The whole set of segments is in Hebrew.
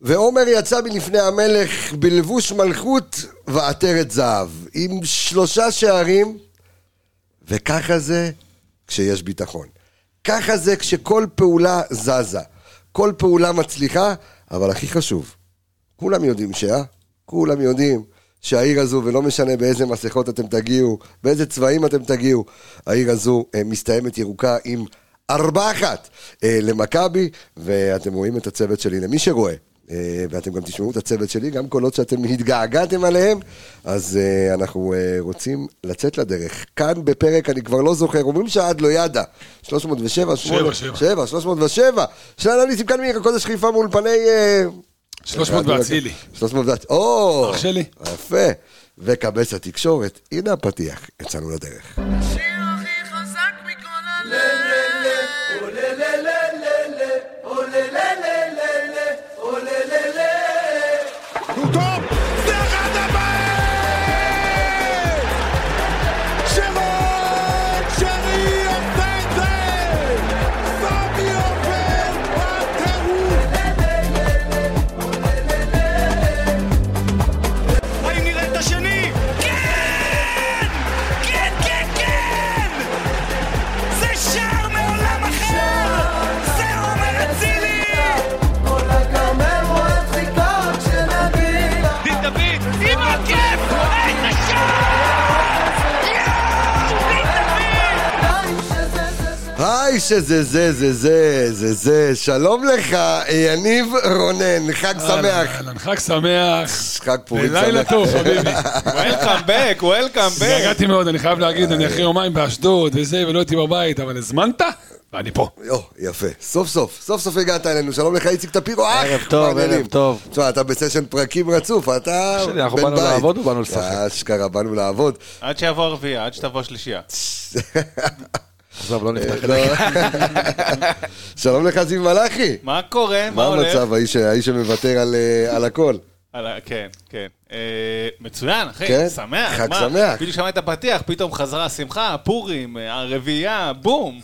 ועומר יצא מלפני המלך בלבוש מלכות ועטרת זהב, עם שלושה שערים, וככה זה כשיש ביטחון. ככה זה כשכל פעולה זזה, כל פעולה מצליחה, אבל הכי חשוב, כולם יודעים שה, כולם יודעים שהעיר הזו, ולא משנה באיזה מסכות אתם תגיעו, באיזה צבעים אתם תגיעו, העיר הזו אה, מסתיימת ירוקה עם ארבע אחת אה, למכבי, ואתם רואים את הצוות שלי, למי שרואה. אה, ואתם גם תשמעו את הצוות שלי, גם קולות שאתם התגעגעתם עליהם, אז אה, אנחנו אה, רוצים לצאת לדרך. כאן בפרק, אני כבר לא זוכר, אומרים שעד לא ידע, 307, 7, 7, 307, של אנליסטים כאן מעיר הקודש חיפה מאולפני... אה, 300 באצילי. 300 ואצילי, או, אח שלי. יפה. וקבץ התקשורת, הנה הפתיח, יצאנו לדרך. שזה זה, זה זה, זה זה, שלום לך, יניב רונן, חג שמח. אהלן, חג שמח. חג פורים שמח. ולילה טוב, חביבי. וולקאם בק, וולקאם בק. התגעגעתי מאוד, אני חייב להגיד, אני אחרי יומיים באשדוד וזה, ולא הייתי בבית, אבל הזמנת? ואני פה. או, יפה. סוף סוף, סוף סוף הגעת אלינו. שלום לך, איציק טפירו. אח, ערב טוב? ערב טוב. תשמע, אתה בסשן פרקים רצוף, אתה שלי, אנחנו בן באנו בית. לעבוד או באנו לשחק? אשכרה, באנו לעבוד. עד שיבוא הרביעייה, עד שתבוא השלישייה. עזוב, לא נפתח את לא. זה. שלום לך, זיו מלאכי. מה קורה? מה מה הולך? המצב, האיש שמוותר על, אה, על הכל? כן, כן. אה, מצוין, אחי, כן? שמח. חג מה? שמח. בדיוק שמעת את הפתיח, פתאום חזרה השמחה, פורים, אה, הרביעייה, בום.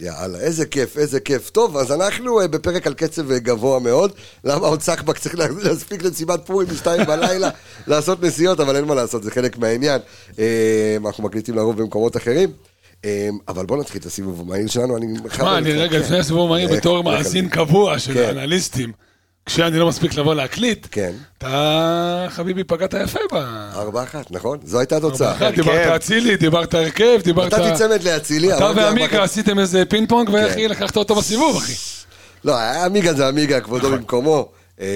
יאללה, איזה כיף, איזה כיף. טוב, אז אנחנו בפרק על קצב גבוה מאוד. למה עוד סחבק צריך לה- להספיק למסיבת פורים בשתיים בלילה לעשות נסיעות, אבל אין מה לעשות, זה חלק מהעניין. אנחנו מקליטים לרוב במקומות אחרים. אה, אבל בואו נתחיל את הסיבוב המהיר שלנו, אני... מה, אני רגע לפני הסיבוב המהיר לך, בתור מאזין. קבוע של כן. האנליסטים, כשאני לא מספיק לבוא להקליט, כן. אתה, חביבי, פגעת יפה ב... ארבע אחת, נכון? זו הייתה התוצאה. אחת, דיברת אצילי, דיברת הרכב, דיברת... נתתי צמד לאצילי. אתה ועמיקה. עשיתם איזה פינג פונג, ואיך כן. היא לקחת אותו בסיבוב, אחי. לא, עמיגה זה עמיגה, כבודו במקומו. אה,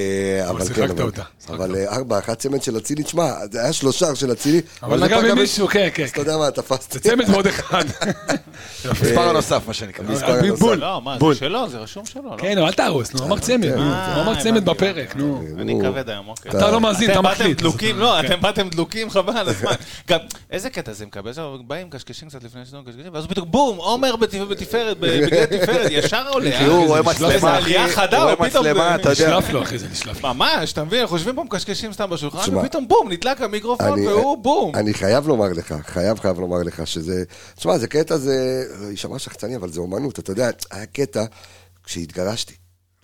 אבל שיחקת כן, אבל- אותה, שיחקת אבל אה, ארבע, אחת צמד של אצילי, תשמע, זה היה שלושה של אצילי. אבל זה נגע במישהו, כן, כן. אז אתה יודע מה, תפסת. זה צמד ועוד אחד. מספר הנוסף, מה שנקרא. מספר הנוסף. בול. לא, מה, בול. זה שלו, זה רשום שלו, לא? כן, אל תהרוס, נו, אמר צמד, נו, אה, הוא אמר צמד בפרק, נו. אני כבד היום, אוקיי. אתה לא מאזין, אתה אתם באתם מחליט. דלוקים, לא, כן. אתם באתם דלוקים, חבל על הזמן. גם, איזה קטע זה מקבל? עכשיו באים, קשקשים קצת לפני שאתם קשקשים, ואז פתאום בום, עומר בת- בתפארת, בגלל תפארת, ישר עולה. כי הוא רואה איזה מצלמה, אחי, עלייה חדה, הוא רואה הוא פתאום... מצלמה, אתה יודע. אחי, זה נשלף. ממש, אתה מבין, אנחנו יושבים פה מקשקשים סתם בשולחן, תשמע, ופתאום בום, נדלק המיקרופון, אני- והוא בום. אני חייב לומר לך, חייב חייב לומר לך שזה, תשמע, זה קטע, זה, יישמע שחצני, אבל זה אומנות, אתה יודע, היה קטע כשהתגרשתי.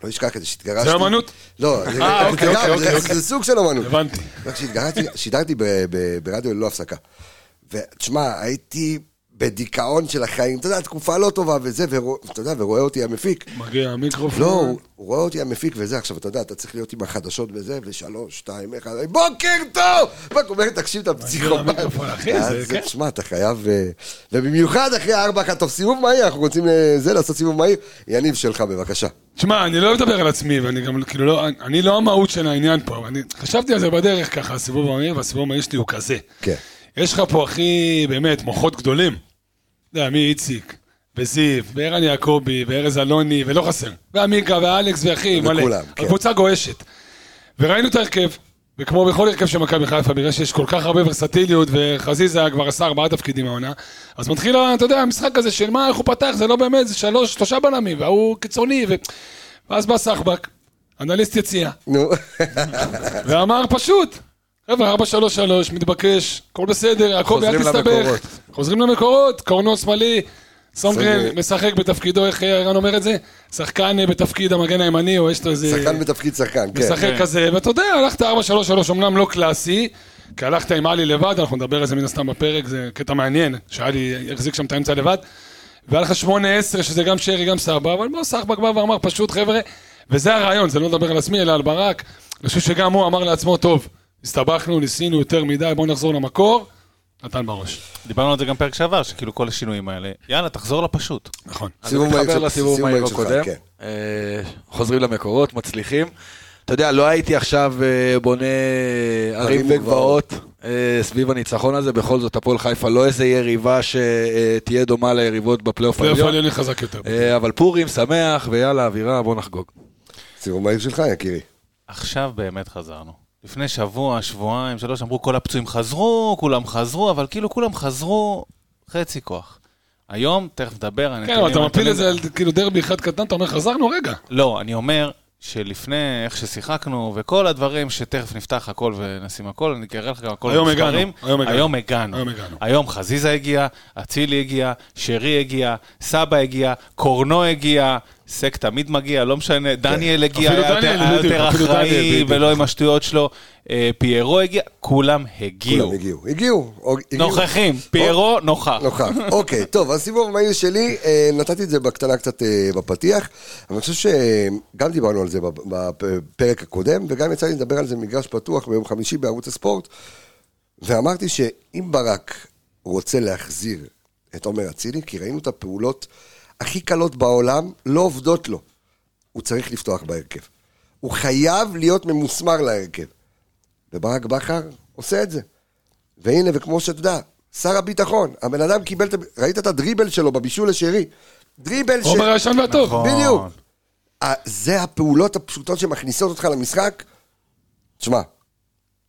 לא אשכח את זה, שהתגרשתי. זה אומנות? לא, זה- אה, זה אוקיי, אוקיי, אוקיי. סוג של אומנות. הבנתי. כשהתגרשתי, שידרתי ברדיו ללא הפסקה. ותשמע, הייתי בדיכאון של החיים, אתה יודע, תקופה לא טובה וזה, ואתה יודע, ורואה אותי המפיק. מגיע המיקרופון. לא, הוא הוא רואה אותי המפיק וזה, עכשיו, אתה יודע, אתה צריך להיות עם החדשות וזה, ושלוש, שתיים, אחד, בוקר טוב! רק אומר, תקשיב, אתה אז, כן. תשמע, אתה חייב... אה, ובמיוחד אחרי הארבע אחת, טוב, סיבוב מהיר, אנחנו רוצים אה, זה, לעשות סיבוב מהיר. יניב שלך, בבקשה. תשמע, אני לא לדבר על עצמי, ואני גם, כאילו, לא, אני לא המהות של העניין פה, אני חשבתי על זה בדרך ככה, הסיבוב המהיר, והסיבוב המהיר שלי הוא כזה. כן. יש לך פה, אחי, באמת, מוחות גדולים. יודע, מי איציק, וזיו, וערן יעקבי, וארז אלוני, ולא חסר. ועמיקה, ואלכס, ואחי, מלא. וכולם, כן. הקבוצה גועשת. וראינו את ההרכב, וכמו בכל הרכב של מכבי חיפה, בגלל שיש כל כך הרבה ורסטיליות, וחזיזה כבר עשה ארבעה תפקידים העונה, אז מתחיל, אתה יודע, המשחק הזה של מה, איך הוא פתח, זה לא באמת, זה שלוש, שלושה בלמים, והוא קיצוני, ו... ואז בא סחבק, אנליסט יציאה, נו, ואמר פשוט, חבר'ה, 433, מתבקש, הכל בסדר, הכל אל תסתבך. למקורות. חוזרים למקורות, קורנו שמאלי, סונגרן. משחק בתפקידו, איך ערן אומר את זה? שחקן אה, בתפקיד המגן הימני, או יש לו איזה... שחקן בתפקיד שחקן, כן. משחק כזה, ואתה יודע, הלכת 4-3-3, אמנם לא קלאסי, כי הלכת עם עלי לבד, אנחנו נדבר על זה מן הסתם בפרק, זה קטע מעניין, שעלי החזיק שם את האמצע לבד, והיה לך 8-10, שזה גם שרי, גם סבא, אבל בוא, סחבק בא ואמר פשוט, חבר'ה, וזה הרעיון, זה לא לדבר על עצמי, אלא על ברק, אני חושב שגם הוא אמר לעצמו, טוב, הסתבכנו, ניסינו יותר מדי, בואו נחזור למקור, נתן בראש. דיברנו על זה גם פרק שעבר, שכאילו כל השינויים האלה, יאללה, תחזור לפשוט. נכון. סיבוב מהיר לסיבוב סיבוב מהיר הקודם. כן. אה, חוזרים למקורות, מצליחים. אתה יודע, לא הייתי עכשיו אה, בונה ערים וגבעות אה, סביב הניצחון הזה, בכל זאת הפועל חיפה לא איזה יריבה שתהיה דומה ליריבות בפלייאוף פלייאוף העליון. העליון חזק יותר. אבל פורים, שמח, ויאללה, אווירה, בוא נחגוג. סיבוב מהיר שלך, יקירי. עכשיו באמת חזרנו. לפני שבוע, שבועיים, שלוש, אמרו כל הפצועים חזרו, כולם חזרו, אבל כאילו כולם חזרו חצי כוח. היום, תכף נדבר, כן, הנתונים... אבל אתה מפיל את זה על כאילו דרבי אחד קטן, אתה אומר, חזרנו רגע. לא, אני אומר שלפני איך ששיחקנו, וכל הדברים שתכף נפתח הכל ונשים הכל, אני אראה לך גם הכל היום במספרים. הגענו, היום הגענו. היום הגענו. היום הגענו. היום חזיזה הגיע, אצילי הגיע, שרי הגיע, סבא הגיע, קורנו הגיע, סק תמיד מגיע, לא משנה, דניאל הגיע, היה יותר- אחראי. ולא עם השטויות שלו. אה, פיירו הגיע, כולם הגיעו. כולם הגיעו. הגיעו. נוכחים, פיירו נוכח. נוכח. אוקיי, טוב, הסיבוב המהיר שלי, אה, נתתי את זה בקטנה קצת אה, בפתיח, אבל אני חושב שגם דיברנו על זה בפ- בפרק הקודם, וגם יצא לי לדבר על זה במגרש פתוח ביום חמישי בערוץ הספורט, ואמרתי שאם ברק רוצה להחזיר את עומר אצילי, כי ראינו את הפעולות הכי קלות בעולם, לא עובדות לו. הוא צריך לפתוח בהרכב. הוא חייב להיות ממוסמר להרכב. וברק בכר עושה את זה. והנה, וכמו שאתה יודע, שר הביטחון, הבן אדם קיבל את... ראית את הדריבל שלו בבישול לשרי? דריבל ש... עומר הישן והטוב. נכון. בדיוק. זה הפעולות הפשוטות שמכניסות אותך למשחק. תשמע,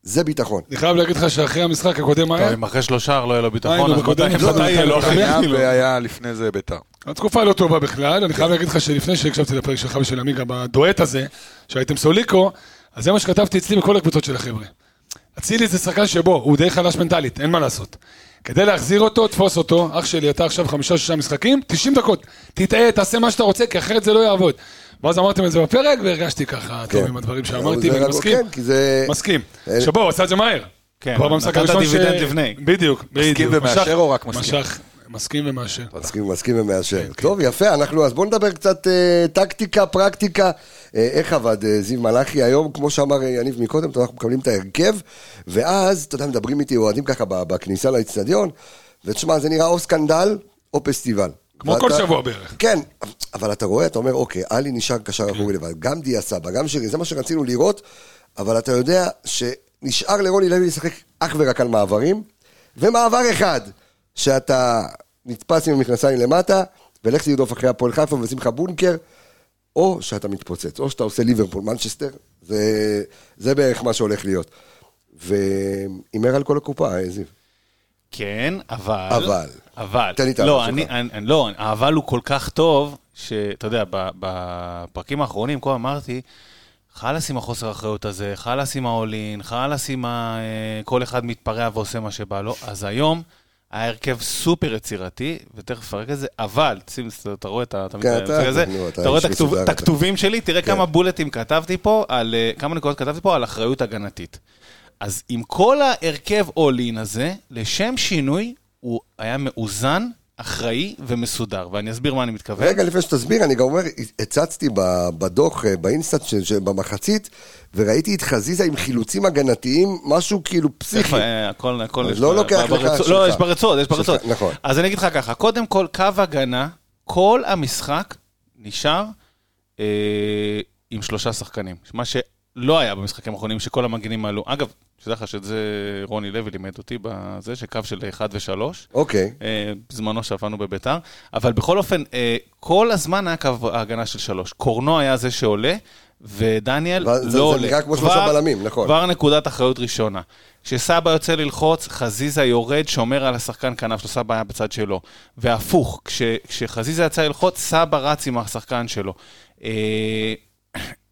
זה ביטחון. אני חייב להגיד לך שאחרי המשחק הקודם טוב, היה, אם אחרי שלושה לא יהיה לו ביטחון, אז מתי לא, יהיה לו לא, אחרי? חינם. כאילו? והיה לפני זה ביתר. התקופה לא טובה בכלל, אני חייב להגיד לך שלפני שהקשבתי לפרק שלך ושל עמיגה בדואט הזה, שהייתם סוליקו, אז זה מה שכתבתי אצלי בכל הקבוצות של החבר'ה. אצילי זה שחקן שבו, הוא די חלש מנטלית, אין מה לעשות. כדי להחזיר אותו, תפוס אותו, אח שלי, אתה עכשיו חמישה-שישה משחקים, 90 דקות. תטעה, תעשה מה שאתה רוצה, כי אחרת זה לא יעבוד. ואז אמרתם את זה בפרק, והרגשתי ככה, טוב, כן. עם הדברים שאמרתי, ואני מסכים. כן, כי זה... מסכים. אה, בוא, הוא עשה את זה מהר. כן, כבר במשחק נתת הראשון ש... דיבידנד לפני. בדיוק, בדיוק. ומאשר משך- או רק מסכים? משך, מסכים ומאשר. מסכים, מסכים ומאשר. טוב, יפה, אנחנו, אז בואו נדבר קצת אה, טקטיקה, פרקטיקה. אה, איך עבד אה, זיו מלאכי היום, כמו שאמר אה, יניב מקודם, אנחנו מקבלים את ההרכב, ואז, אתה יודע, מדברים איתי אוהדים ככה ב- בכניסה לאצטדיון, ותשמע, זה נראה או סקנדל או פסטיבל. כמו כל שבוע בערך. כן, אבל אתה רואה, אתה אומר, אוקיי, עלי נשאר קשר אחורי לבד, גם דיה סבא, גם שרי, זה מה שרצינו לראות, אבל אתה יודע שנשאר לרוני לוי לשחק אך ורק על מעברים, ומעבר אחד, שאתה נתפס עם המכנסיים למטה, ולך תרדוף אחרי הפועל חיפה ושים לך בונקר, או שאתה מתפוצץ, או שאתה עושה ליברפול, מנצ'סטר, זה, זה בערך מה שהולך להיות. והימר על כל הקופה, אה, זיו. כן, אבל... אבל. אבל. תן לי את לא, אני. אני, אני- לא, האבל הוא כל כך טוב, שאתה יודע, בפרקים האחרונים כל הזמן אמרתי, חלאס עם החוסר האחריות הזה, חלאס עם האולין, חלאס עם ה... אה, כל אחד מתפרע ועושה מה שבא לו. אז היום ההרכב סופר יצירתי, ותכף נפרק את זה, אבל, שים, אתה רואה את ה... אתה רואה את. הכתובים שלי, תראה כן. כמה בולטים כתבתי פה, על, אה, כמה נקודות כתבתי פה על אחריות הגנתית. אז עם כל ההרכב אולין הזה, לשם שינוי, הוא היה מאוזן, אחראי ומסודר, ואני אסביר מה אני מתכוון. רגע, לפני שתסביר, אני גם אומר, הצצתי בדוח, אה, באינסטאט של- במחצית, וראיתי את חזיזה עם חילוצים הגנתיים, משהו כאילו פסיכי. איפה, הכל, הכל יש לא לוקח לך. לא, יש ברצועות, יש ברצועות. נכון. אז אני אגיד לך ככה, קודם כל, קו הגנה, כל המשחק נשאר אה, עם שלושה שחקנים. מה שלא היה במשחקים האחרונים, שכל המגנים עלו. אגב, שתדע לך שאת זה רוני לוי לימד אותי בזה, שקו של 1 ו-3. אוקיי. אה, בזמנו שעבדנו בביתר, אבל בכל אופן, אה, כל הזמן היה קו ההגנה של שלוש. קורנו היה זה שעולה, ודניאל ואז לא זה- עולה. זה נראה כמו שלושה בלמים, נכון. כבר נקודת אחריות ראשונה. כשסבא יוצא ללחוץ, חזיזה יורד, שומר על השחקן כנף שלו, סבא היה בצד שלו. והפוך, כש, כשחזיזה יצא ללחוץ, סבא רץ עם השחקן שלו.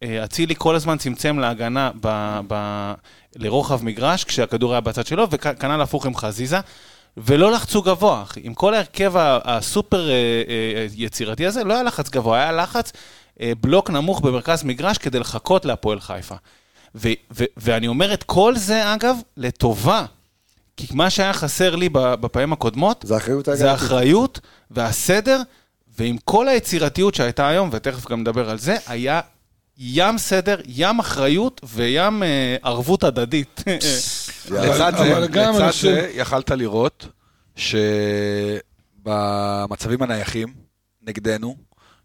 אה, אצילי כל הזמן צמצם להגנה ב, ב, לרוחב מגרש, כשהכדור היה בצד שלו, וכנ"ל הפוך עם חזיזה. ולא לחצו גבוה, אחי. עם כל ההרכב הסופר אה, אה, יצירתי הזה, לא היה לחץ גבוה, היה לחץ בלוק נמוך במרכז מגרש כדי לחכות להפועל חיפה. ו- ו- ואני אומר את כל זה, אגב, לטובה. כי מה שהיה חסר לי בפעמים הקודמות, זה אחריות זה ההגנתית. האחריות והסדר, ועם כל היצירתיות שהייתה היום, ותכף גם נדבר על זה, היה ים סדר, ים אחריות וים אה, ערבות הדדית. לצד זה, לצד זה, יכלת לראות שבמצבים הנייחים נגדנו,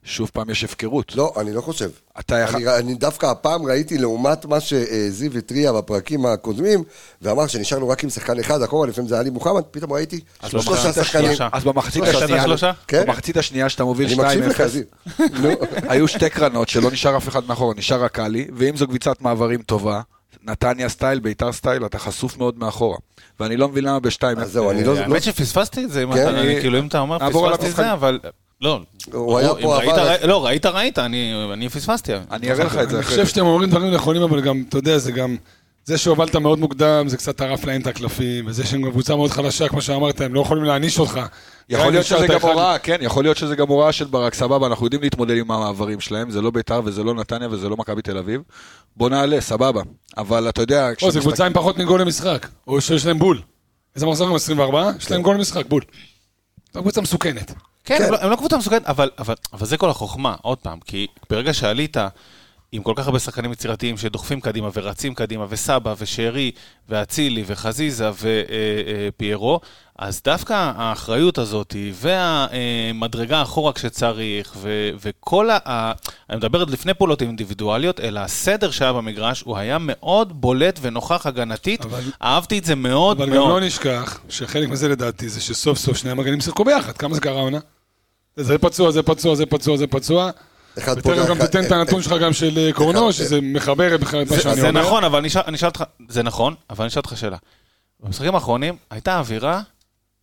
שוב פעם יש הפקרות. לא, אני לא חושב. אתה יכול... אני, אני דווקא הפעם ראיתי לעומת מה שזיו התריע בפרקים הקודמים, ואמר שנשארנו רק עם שחקן אחד אחורה, לפעמים זה עלי מוחמד, פתאום ראיתי שלושה שחקנים. אז במחצית השנייה? כן. במחצית השנייה שאתה מוביל אני 2-0, מקשיב לך, זיו. נו. היו שתי קרנות שלא נשאר אף אחד מאחורה, נשאר רק עלי, ואם זו קביצת מעברים טובה, נתניה סטייל, ביתר סטייל, אתה חשוף מאוד מאחורה. ואני לא מבין למה ב-2-0. אז זהו, אני לא... האמת שפספסתי את זה, אם כן, כאילו אם אתה אומר פספסתי את. זה, אבל... לא. הוא היה פה, ראי- לא, ראית, ראית, אני אני פספסתי. אני אראה לך את זה אני אחרי חושב זה. שאתם אומרים דברים נכונים, אבל גם, אתה יודע, זה גם... זה שהובלת מאוד מוקדם, זה קצת טרף להם את הקלפים, וזה שהם קבוצה מאוד חלשה, כמו שאמרת, הם לא יכולים להעניש אותך. יכול להיות שזה גם הוראה, כן, יכול להיות שזה גם הוראה של ברק, סבבה, אנחנו יודעים להתמודד עם המעברים שלהם, זה לא ביתר וזה לא נתניה וזה לא מכבי תל אביב. בוא נעלה, סבבה. אבל אתה יודע, או, זו קבוצה עם פחות מגול למשחק, או שיש להם בול. איזה מחזור הם 24? יש להם גול למשחק, בול. זו קבוצה מסוכנת. כן, הם לא- הם לא קבוצה מסוכנת, אבל, אבל, אבל זה כל החוכמה, עוד פעם, כי ברגע שעלית עם כל כך הרבה שחקנים יצירתיים שדוחפים קדימה ורצים קדימה, וסבא, ושרי, ואצילי, וחזיזה, ופיירו, אז דווקא האחריות הזאת, והמדרגה אחורה כשצריך, ו, וכל ה... אני מדבר עוד לפני פעולות אינדיבידואליות, אלא הסדר שהיה במגרש, הוא היה מאוד בולט ונוכח הגנתית. אבל- אהבתי את זה מאוד אבל גם מאוד. לא נשכח שחלק מזה לדעתי זה שסוף סוף שני המגנים שיחקו ביחד. כמה זה קרה עונה? זה פצוע, זה פצוע, זה פצוע, זה פצוע. אחד ותכף גם תיתן את הנתון שלך גם של אה, קורנו, שזה מחבר את מה זה, שאני זה אומר. נכון, אבל אני אשאל אותך, זה נכון, אבל אני אשאל אותך שאלה. במשחקים האחרונים הייתה אווירה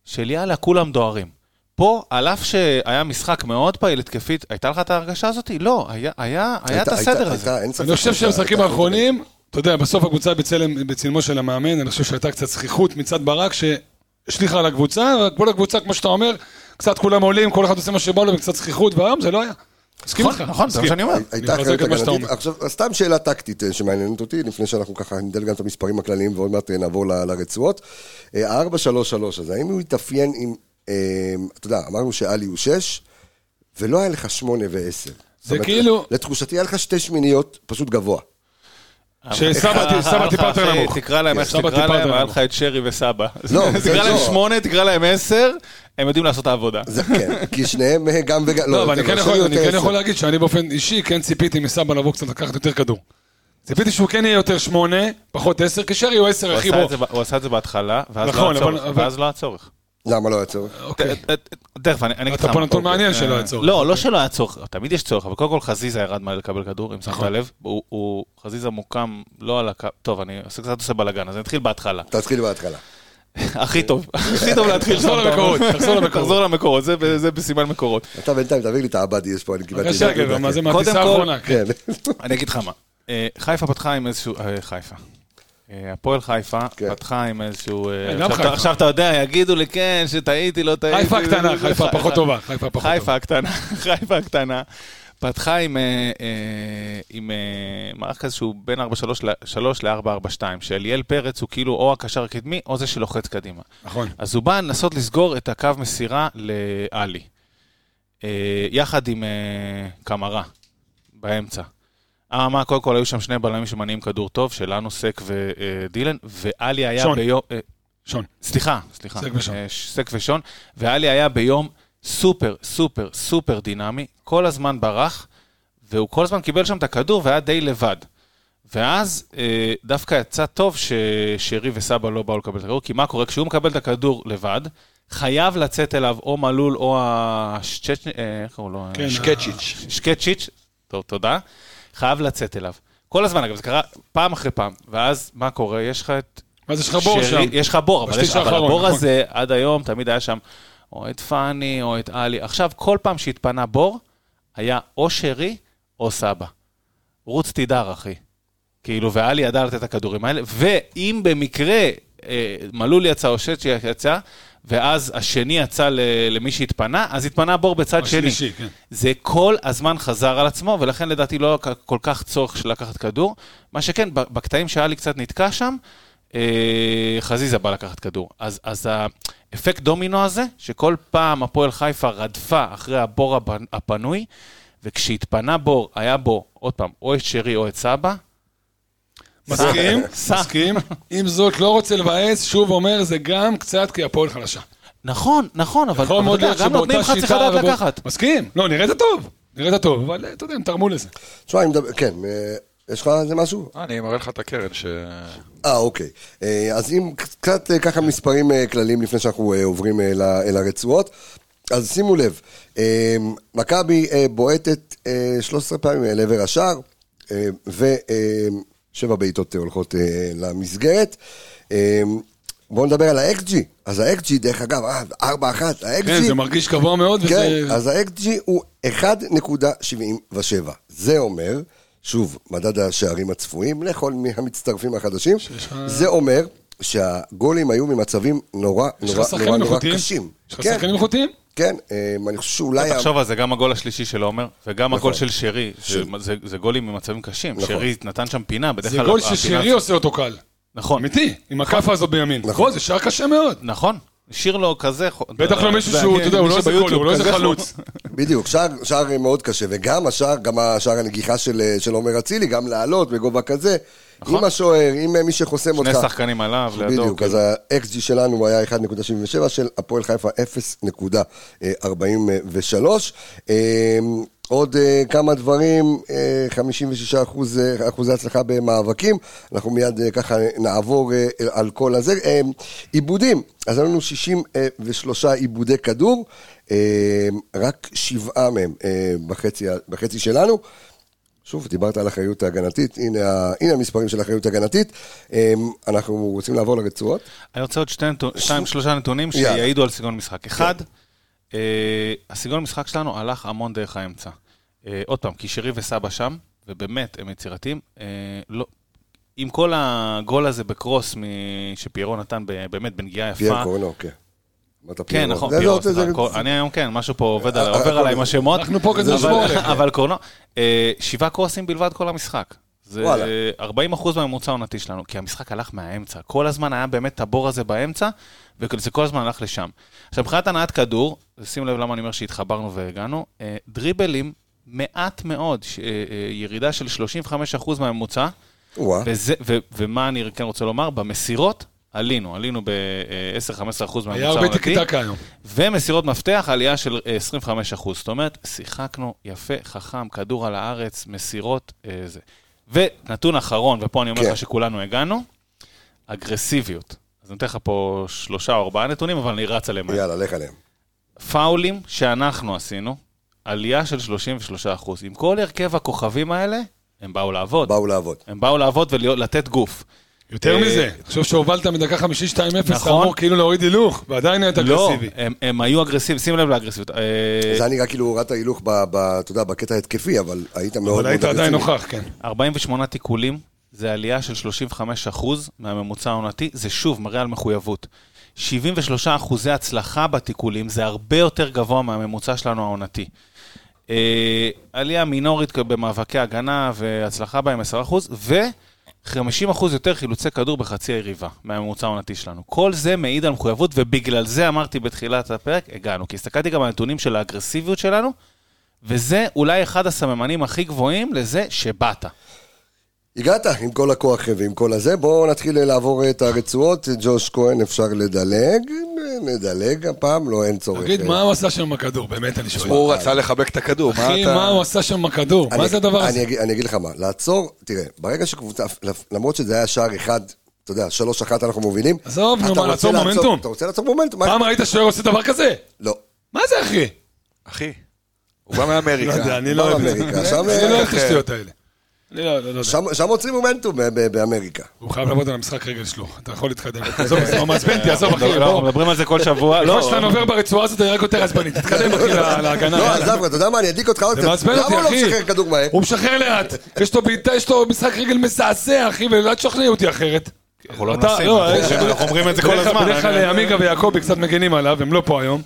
של יאללה, כולם דוהרים. פה, על אף שהיה משחק מאוד פעיל התקפית, הייתה לך את ההרגשה הזאת? לא, היה, את הסדר הזה. אני חושב שהמשחקים האחרונים, אתה יודע, בסוף הקבוצה בצלם, בצלמו של המאמן, אני חושב שהייתה קצת זכיחות מצד ברק, שהשליכה על הקבוצה, וכל הקבוצה, כמו שאתה אומר, קצת כולם עולים, כל אחד עושה מה שבא לו, וקצת זכיחות, והיום זה לא היה. מסכים נכון, איתך. נכון, זה מה. שאני אומר. הייתה אחריות שאתה הגנתית. עכשיו, סתם שאלה טקטית אה, שמעניינת אותי, לפני שאנחנו ככה נדל גם את המספרים הכלליים ועוד מעט אה, נעבור ל- לרצועות. אה, ה-4-3-3 הזה, האם הוא התאפיין עם, אה, אתה יודע, אמרנו שאלי הוא 6, ולא היה לך 8 ו-10. זה כאילו- לתחושתי היה לך שתי שמיניות, פשוט גבוה. שסבא סבא טיפה יותר נמוך. תקרא להם איך שתקרא להם, היה. לך את שרי וסבא. לא, זה תקרא להם לא. שמונה, תקרא להם עשר, הם יודעים לעשות את העבודה. זה כן, כי שניהם אה, גם וגם, לא, אבל אני כן לא יכול- שלי אני כן יכול. להגיד שאני באופן אישי כן ציפיתי מסבא לבוא קצת לקחת יותר כדור. ציפיתי שהוא כן יהיה יותר שמונה, פחות עשר, כי שרי הוא עשר, אחי עשה בוא. הוא עשה את זה בהתחלה, ואז לא נכון, לא. למה לא היה צורך? אוקיי. ת- ת- תכף, אני אגיד לך... אתה פה מה. נתון אוקיי. מעניין שלא היה אה, צורך. לא, לא שלא היה צורך, תמיד יש צורך, אבל קודם כל חזיזה ירד מהר לקבל כדור, אם שמת נכון. לב. הוא- חזיזה מוקם לא על הקו, טוב, אני עושה- קצת עושה בלאגן, אז אני אתחיל בהתחלה. תתחיל בהתחלה. הכי טוב, הכי טוב להתחיל תחזור למקורות. תחזור למקורות. תחזור למקורות, זה בסימן מקורות. אתה בינתיים תעביר לי את העבדי, יש פה, אני קיבלתי... בבקשה, גבר. מה זה מהטיסה האחרונה? כן. אני אגיד לך מה, אה, חיפה פתחה עם איזשהו, אה, חיפה. אה, הפועל חיפה כן. פתחה עם איזשהו... אה, גם עכשיו. אתה- עכשיו אתה יודע, יגידו לי כן, שטעיתי, לא טעיתי. חיפה הקטנה, חיפה פחות טובה, חיפה פחות חיפה טובה. הקטנה, חיפה הקטנה, פתחה עם, אה, אה, עם אה, מערך כזה שהוא בין 4-3 ל-4-4-2, שאליאל פרץ הוא כאילו או הקשר הקדמי או זה שלוחץ קדימה. נכון. אז הוא בא לנסות לסגור את הקו מסירה לאלי, אה, יחד עם אה, קמרה, באמצע. אממה, קודם כל היו שם שני בלמים שמניעים כדור טוב, שלנו סק ודילן, ואלי היה שון. ביום... אה, שון. סליחה, סליחה. סק ושון. אה, סק ושון. ואלי היה ביום סופר, סופר, סופר דינמי, כל הזמן ברח, והוא כל הזמן קיבל שם את הכדור והיה די לבד. ואז אה, דווקא יצא טוב ששרי וסבא לא באו לקבל את הכדור, כי מה קורה? כשהוא מקבל את הכדור לבד, חייב לצאת אליו או מלול או השצ'צ'ני, אה, איך קוראים לו? כן, שקצ'יץ'. שקצ'יץ', טוב, תודה, חייב לצאת אליו. כל הזמן, אגב, זה קרה פעם אחרי פעם, ואז מה קורה? יש לך את ואז יש לך בור שרי- שם. יש לך בור, אבל, יש, אבל הבור נכון. הזה, עד היום, תמיד היה שם או את פאני או את עלי. עכשיו, כל פעם שהתפנה בור, היה או שרי או סבא. רוץ תידר, אחי. כאילו, ואלי ידע לתת את הכדורים האלה, ואם במקרה אה, מלול יצא או שצ'י יצא, ואז השני יצא למי שהתפנה, אז התפנה בור בצד שני. השלישי, כן. זה כל הזמן חזר על עצמו, ולכן לדעתי לא כל כך צורך של לקחת כדור. מה שכן, בקטעים שהיה לי קצת נתקע שם, אה, חזיזה בא לקחת כדור. אז, אז האפקט דומינו הזה, שכל פעם הפועל חיפה רדפה אחרי הבור הפ- הפנוי, וכשהתפנה בור, היה בו, עוד פעם, או את שרי או את סבא, מסכים. מסכים. עם זאת, לא רוצה לבאס, שוב אומר, זה גם קצת כי הפועל חלשה. נכון, נכון, אבל יכול אבל מאוד אתה יודע, גם נותנים שבאותה לך צריך שיטה... לדעת לקחת. מסכים. לא, נראית טוב. נראית טוב, אבל אתה יודע, הם תרמו לזה. תשמע, אני מדבר, כן, אה, יש לך איזה משהו? אני מראה לך את הקרן ש... אה, אוקיי. אה, אז אם קצת אה, ככה מספרים אה, כלליים לפני שאנחנו אה, עוברים אה, ל- אל הרצועות. אז שימו לב, אה, מכבי אה, בועטת אה, 13 פעמים אל עבר השער, אה, הולכות אה, למסגרת. אה, בואו נדבר על ה-XG. אז ה-XG, דרך אגב, אה, 4-1, ה-XG... כן, זה מרגיש גבוה מאוד, כן, וזה... אז ה-XG הוא 1.77. זה אומר, שוב, מדד השערים הצפויים לכל המצטרפים החדשים, לך- זה אומר שהגולים היו ממצבים נורא נורא נורא נורא? קשים. יש לך כן, שחקנים איכותיים? כן, אה, אני חושב שאולי... תחשוב על זה, גם הגול השלישי של עומר, וגם נכון. הגול של שרי, זה- זה- זה גולים ממצבים קשים. נכון. שרי נתן שם פינה, בדרך זה כלל... גול הפינה- ששרי עושה אותו קל. נכון, אמיתי, עם הכאפה הזאת בימין. נכון, זה שער קשה מאוד. נכון. השאיר לו כזה... בטח לא מישהו זה- שהוא, כן, אתה יודע, הוא מי לא איזה גול, הוא לא איזה חלוץ. בדיוק, שער, מאוד קשה, וגם השער, גם השער הנגיחה של, אה, של עומר אצילי, גם לעלות בגובה כזה, נכון. עם השוער, עם מי שחוסם שני אותך. שחקנים עליו, לידו. בדיוק, כאילו. אז ה-XG שלנו היה 1.77, של הפועל חיפה 0.43. אה, עוד אה, כמה דברים, אה, 56 אחוז, אה, אחוזי הצלחה במאבקים, אנחנו מיד אה, ככה נעבור אה, על כל הזה. אה, עיבודים, אז היו לנו 63 עיבודי כדור, אה, רק שבעה מהם אה, בחצי, בחצי שלנו. שוב, דיברת על אחריות הגנתית, הנה, הנה המספרים של אחריות הגנתית. אה, אנחנו רוצים לעבור לרצועות. אני רוצה עוד שתי נתונים, שתיים, שלושה נתונים. שיעידו על סגנון משחק. אחד, אה, הסגנון משחק שלנו הלך המון דרך האמצע. אה, עוד פעם, כי שרי וסבא שם, ובאמת, הם יצירתיים. אה, לא, עם כל הגול הזה בקרוס שפיירו נתן באמת בנגיעה יפה. פייר קורנו, כן. כן. נכון, סליחה, כל- אני היום כן, משהו פה עובד אה, עובר הכל עליי עם. השמות. אנחנו פה לשמור עליך. אבל קורנו, אה, שבעה קרוסים בלבד כל המשחק. זה וואלה. 40 אחוז מהממוצע העונתי שלנו, כי המשחק הלך מהאמצע. כל הזמן היה באמת את הבור הזה באמצע, וזה כל הזמן הלך לשם. עכשיו, מבחינת הנעת כדור, שים לב למה אני אומר שהתחברנו והגענו, אה, דריבלים מעט מאוד, ירידה של 35 אחוז מהממוצע. וזה, ו, ומה אני כן רוצה לומר, במסירות עלינו, עלינו ב-10-15 אחוז היה מהממוצע הרבה העונתי. טיקטקה היום. ומסירות מפתח, עלייה של אה, 25 אחוז. זאת אומרת, שיחקנו יפה, חכם, כדור על הארץ, מסירות, אה, זה. ונתון אחרון, ופה אני אומר כן. לך שכולנו הגענו, אגרסיביות. אז אני נותן לך פה שלושה או ארבעה נתונים, אבל אני רץ עליהם. יאללה, לך עליהם. פאולים שאנחנו עשינו, עלייה של 33 אחוז. עם כל הרכב הכוכבים האלה, הם באו לעבוד. באו לעבוד. הם באו לעבוד ולתת גוף. יותר אה, מזה, תחשוב שהובלת מדקה חמישית 2-0, אתה נכון. אמור כאילו להוריד הילוך, ועדיין היית לא, אגרסיבי. הם, הם היו אגרסיביים, שים לב לאגרסיביות. אה, זה היה נראה כאילו הורדת הילוך, ב- ב- אתה יודע, בקטע ההתקפי, אבל היית מאוד מאוד... אבל היית עדיין אגרסיבי. נוכח, כן. 48 תיקולים, זה עלייה של 35 אחוז מהממוצע העונתי, זה שוב מראה על מחויבות. 73 אחוזי הצלחה בתיקולים, זה הרבה יותר גבוה מהממוצע שלנו העונתי. אה, עלייה מינורית במאבקי הגנה והצלחה בהם 10 אחוז, ו-50 אחוז יותר חילוצי כדור בחצי היריבה מהממוצע העונתי שלנו. כל זה מעיד על מחויבות, ובגלל זה אמרתי בתחילת הפרק, הגענו. כי הסתכלתי גם על הנתונים של האגרסיביות שלנו, וזה אולי אחד הסממנים הכי גבוהים לזה שבאת. הגעת עם כל הכוח ועם כל הזה. בואו נתחיל לעבור את הרצועות. ג'וש כהן אפשר לדלג. נדלג הפעם, לא, אין צורך. תגיד, מה הוא עשה שם עם הכדור? באמת, אני שואל. הוא רצה לחבק את הכדור, מה אחי, אתה... מה הוא עשה שם עם הכדור? מה זה הדבר אני הזה? אני אגיד לך מה, לעצור, תראה, ברגע שקבוצה, למרות שזה היה שער אחד, אתה יודע, שלוש אחת אנחנו מובילים. עזוב, נו, מה, לעצור מומנטום? אתה רוצה לעצור מומנטום? פעם ראית שוער עושה דבר כזה? לא. מה זה, אחי? אחי, הוא בא לא מאמריקה. יודע, אני לא אוהב את זה. אני לא אוהב את אחר. השטויות האלה. אני לא לא- לא יודע. שם שם עוצרים מומנטום ב- ב- באמריקה. הוא חייב לעבוד על המשחק רגל שלו. אתה יכול להתקדם. עזוב, זה ממש מעצבן אותי, עזוב, אחי. אנחנו. מדברים על זה כל שבוע. לא, שאתה עובר ברצועה הזאת, אני רק יותר עצבני. תתקדם, אחי, לה- להגנה. לא. עזוב, אתה יודע מה, אני אדליק אותך עוד זה קצת. מעצבן למה אותי, הוא לא אחי. משחרר כדור מהר? הוא משחרר לאט. יש לו בעיטה, יש לו משחק רגל מזעזע, אחי, ולא תשכנע אותי אחרת. אנחנו לא מנסים, לא, אנחנו אומרים- את זה כל הזמן. בדרך כלל עמיגה ויעקבי קצת מגנים עליו, הם לא פה היום.